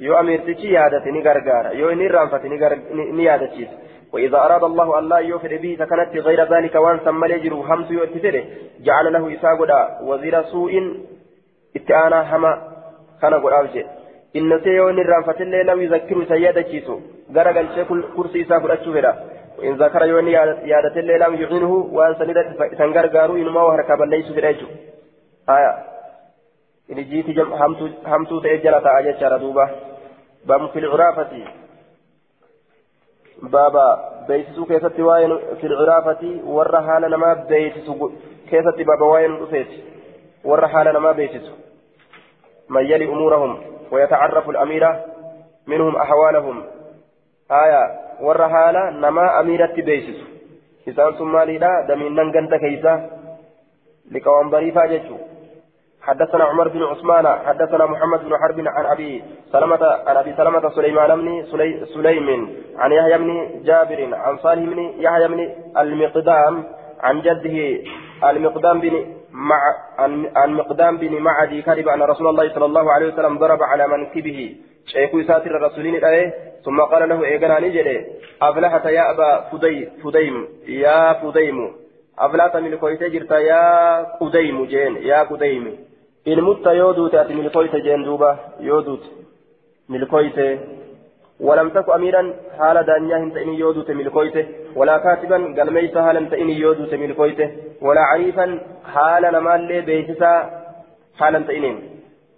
يو أمير تشي يادت ني غرغارا. يو إني رانفته ني يادشيسا وإذا أراد الله أن لا يوفد به سكنت غير ذلك وأن سمى يجر همس يؤتفره جعل له إساغدا وزير سوء اتآنا هما كان قد أوجه إن نسي يو إني رانفته اللي لم يذكر سيادشيسو غرغل شكل كرسي إساغدا أتشوفره وإن ذكر يوني يادة الليل لم يعينه وأن سندت سنغرغارو إنما وهركب ليس بريجو آية. إن جيت جم همتو تأجل تأجل شردوبة بام في العرافة. بابا بيتسو كيف في العرافة. ورها لنا ما بيتسو كيف بابوين رفيت والرحالة ما بيتس من يلي أمورهم ويتعرف الأميرة منهم أحوالهم. آية. والرحالة نما أميرة بيتس إذا أنتم مالي لا دمين ننقنت كيسا لقوام ضريفة جيشو حدثنا عمر بن عثمان حدثنا محمد بن حرب عن ابي سلمة عن ابي سلمة سليمان بن سلي سليم عن يحيى بن جابر عن صالح بن يحيى بن المقدام عن جده المقدام بن مع عن مقدام بن معدي كذب أن رسول الله صلى الله عليه وسلم ضرب على منكبه. شيخ يساتر الرسولين الآية ثم قال له إيقنا نجري أفلحت يا أبا فدي فديم يا فديم. أفلحت من كويتي جرتا يا قديم جين يا قديم. ilmutta yoo duute ati milkoyte jeen duuba yoo duute milkoyte ولم تك أميرا حال دانيا هنت إني يودوت ملكويته ولا كاتبا قال ميسا حال انت إني يودوت ملكويته ولا عريفا حال نمال بيتسا حال انت إنين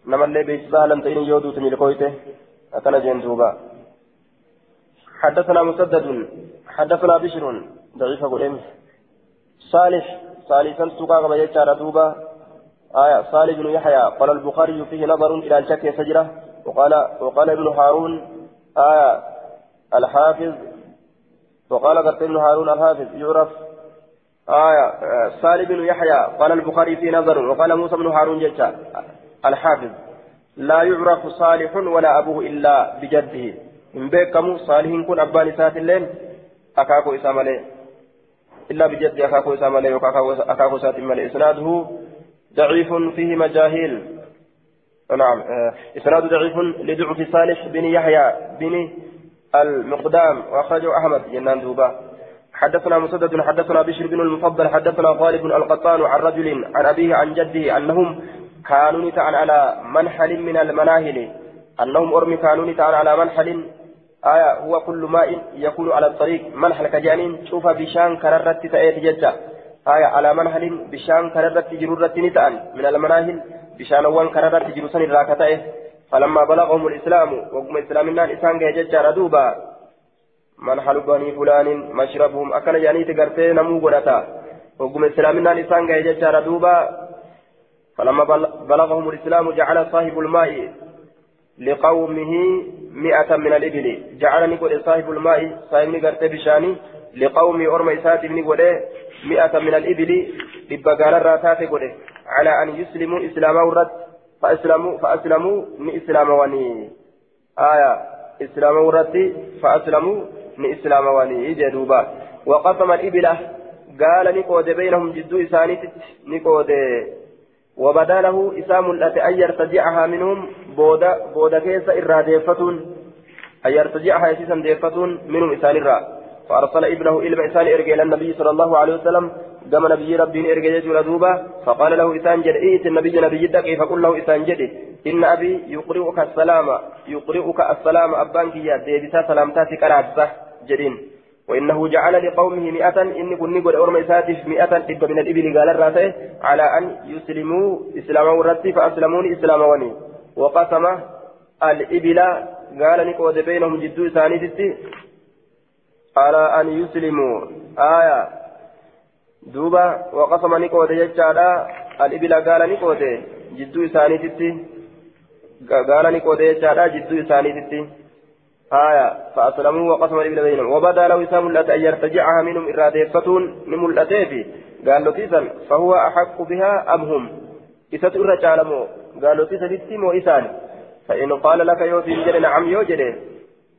نمال بيتسا حال انت إني يودوت ملكويته أكن جندوبا حدثنا مسدد حدثنا بشر ضعيف قل صالح صالحا سوقا كما يجار دوبا. آية صالح بن يحيى قال البخاري فيه نظر إلى الشك سجرة. وقال وقال ابن هارون آية الحافظ وقال ابن هارون الحافظ يعرف. آية صالح بن يحيى قال البخاري فيه نظر وقال موسى بن هارون جتا الحافظ لا يعرف صالح ولا أبوه إلا بجده. إن بيكم صالح كن أبان سات اللين أكاكو إسامة إلا بجد أكاكو إسامة وأكاكو سات ملي. إسناده ضعيف فيه مجاهيل. نعم آه، إسناد ضعيف لضعف صالح بن يحيى بن المقدام وأخرجه أحمد جنان دوبا. حدثنا مسدد حدثنا بشر بن المفضل حدثنا غالب القطان عن رجل عن أبيه عن جده أنهم كانوا نتعن على منحل من المناهل. أنهم أرمي كانوا نتعن على منحل. آية هو كل ماء يكون على الطريق. منحل كجانين شوف بشان كررت تأتي جدا آية على منهل بشان كررت جرورة نتأن من المناهل. بشان وان كررت جروسا الراكتائه فلما بلغهم الإسلام وقم إسلامنا الإسلام جاء دوبا منحل بني فلان مشربهم أكن جاني تقرتي نمو قرأتا وقم إسلامنا الإسلام جاء دوبا فلما بلغهم الإسلام جعل صاحب الماء لقومه مئة من الإبل. جعلني قل صاحب الماء صاحب نقرتي بشاني لقوم أرمى إساتي بن مئة من الإبل لبقال الراتات قده على أن يسلموا إسلاما ورد فأسلموا فأسلموا من إسلام وني. آية إسلام ورد فأسلموا من إسلام وني. جدوبا وقسم الإبل قال نقود بينهم جدو إساني نقود. وبدا له إسام التي أن يرتجعها منهم بودا بودا كيس إراديفتون أن يرتجعها يسيسا ديفتون منهم إسان الرا فأرسل ابنه إلى إسان إرجع إلى النبي صلى الله عليه وسلم قام نبي ربي إرجع يجول دوبا فقال له إسان إيت النبي نبي دقي فقل له إسان إن أبي يقرئك السلام يقرئك السلام أبانك يا ديبتا سلامتاتك رابسة جدين وإنه جعل لقومه مئة إن كن نقول أورم إساتف مئة إب من الإبل قال الراتي على أن يسلموا إسلاما ورتي فأسلموني إسلاما وني وقسم الإبل قال نقود بينهم جدو إساني على أن يسلموا آية يجعل الإبل قال نقود جدو إساني تتي قال نقود يجعل جدو إساني تتي آية فأسلموا وقسم الإبل بينهم وبدا له إسام التي أن يرتجعها منهم إراديفتون من الأتيف قال له تيسا فهو أحق بها أم هم إسات الرجال قال له تيسا تتي مو إسان فإن قال لك يوتي نعم يوجد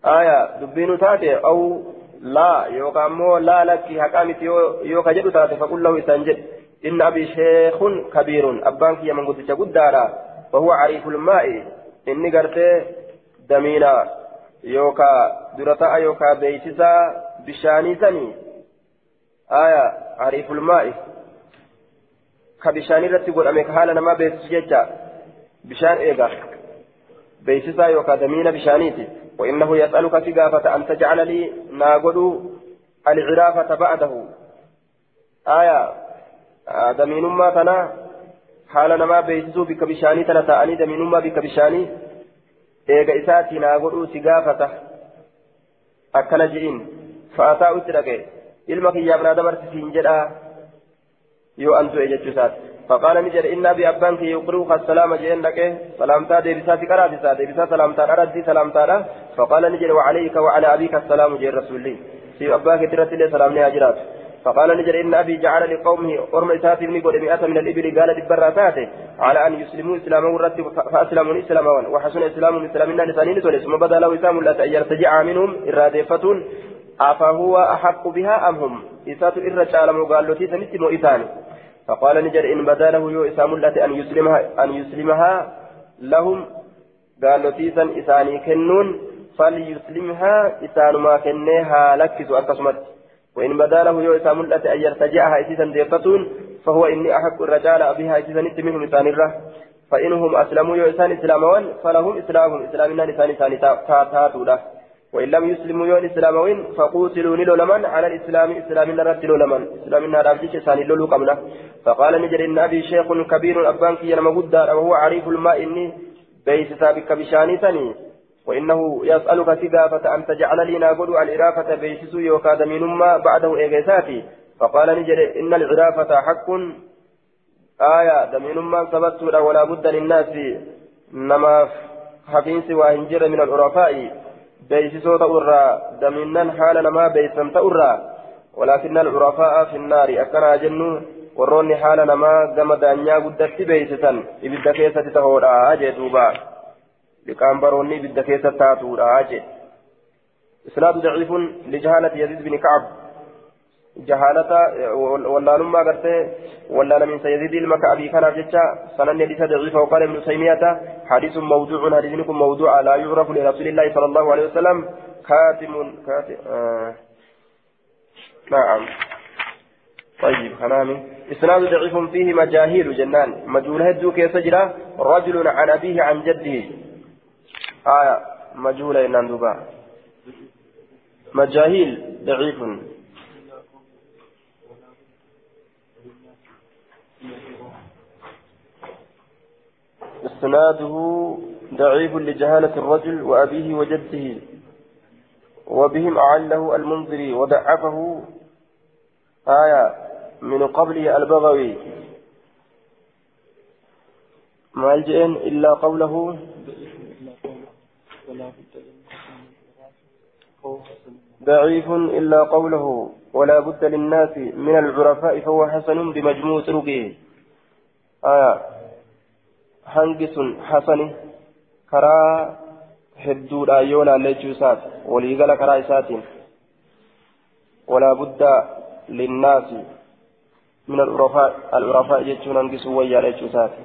آية دبين تاتي أو لا يوكا مو لا لك حقامت يو كجدو تاتي فقل له إسانجد إن أبي شيخ كبير أبانك يا من قد قدارا وهو عريف الماء. إني قرتي دمينا. يوكا درتا يوكا بيتسا بشاني سني. آية عريف الماء. كبشاني رتي قول أميك حالا نما بيتس بشان إيغا. بيتسا يوكا دمينا بشانيتي. وإنه يسألك سقافة أن تجعل لي ناقل العرافة بعده. آية دمين ما تنا حال نما بيجزو بك بشاني تنا تأني دمين ما بك بشاني إيغا إساتي ناقل سقافة أكل جئين. فأتاء ilma kiyyaaf naa dabarsi siin jedha يو أنتو إجتشسات فقال نجر إن أبي أبانك يقرؤك السلام جئن لك. سلامتا ديبسات كراتسا ديبسا سلامتا أردي سلامتا فقال نجر وعليك وعلى أبيك السلام جئ الرسول لي. في أباك ترت لي سلام أجرات. فقال نجر إن أبي جعل لقومه أرم إساتي بن قد مئة من الإبل. قال لبراته على أن يسلموا إسلاما ورد فأسلموا إسلاما وحسن إسلام إسلامنا لسانين ثم بدا له إسلام لا يرتجع منهم إرادة أفهو أحق بها أم هم؟ إسات إرجع قال له تيسنتم إساني. فقال نجر إن بدا له يو إسام التي أن يسلمها أن يسلمها لهم. قال لتيسا إساني كنون. فليسلمها إسان ما كنيها لكس أكسمت. وإن بدا له يو إسام التي أن يرتجعها إسيسا ديفتون فهو إني أحق الرجال أبيها إسيسا منهم إسان الره فإنهم أسلموا يو إسان إسلامون فلهم إسلامهم إسلامنا لسان إسان تاتاتوا له وإن لم يسلموا يون إسلاموين فقوتلوا نلو لمن على الإسلام إسلامنا رتلوا لمن. إسلامنا رابجيش ساني لولو قمنا. فقال نجر إن أبي شيخ كبير أبانك ينمى قدار وهو عريف الماء إني بيس سابك بشاني ثاني. وإنه يسألك سقافة أن تجعل لي ناقل العرافة بيسس يوكاد منما بعده إيغيساتي فقال نجر إن العرافة حق. آية دمينما ثبت ولا بد للناس. نما حفينس وهنجر من العرفاء. beeysisoo ta'urraa daminnan haala namaa beeysan ta'urraa ولكن العرفاء في النار أكنا جنو. warroonni haala namaa gama daanyaa guddatti beeysisan ibidda keessatti tahoodha jee duuba baroonni ibidda keessa taatuudha jee. Isnaadu daciifun lijahaalati yaziid bin kacab. جهالة ولا لما قرت ولا من سيزيد المك أبي كان جتا سنن حديث ضعيف وقال ابن تيمية حديث موضوع حديث موضوع لا يعرف لرسول الله صلى الله عليه وسلم كاتم كاتم آه نعم طيب كلامي إسناد ضعيف فيه مجاهيل جنان مجهول هدو كيف سجرا رجل عن أبيه عن جده آية مجهول إنان مجاهيل ضعيف. إسناده ضعيف لجهالة الرجل وأبيه وجده وبهم أعله المنذري وضعفه. آية من قبله البغوي. ما الجئن إلا قوله؟ ضعيف إلا قوله ولا بد للناس من العرفاء فهو حسن بمجموع طرقه hasani karaa hedduudhaan yoo laallechuu isaati waliigala karaa isaatiin walaa buddaa linnaasi min al-urafaa jechuun hangi sun wayyaadha jechuu isaati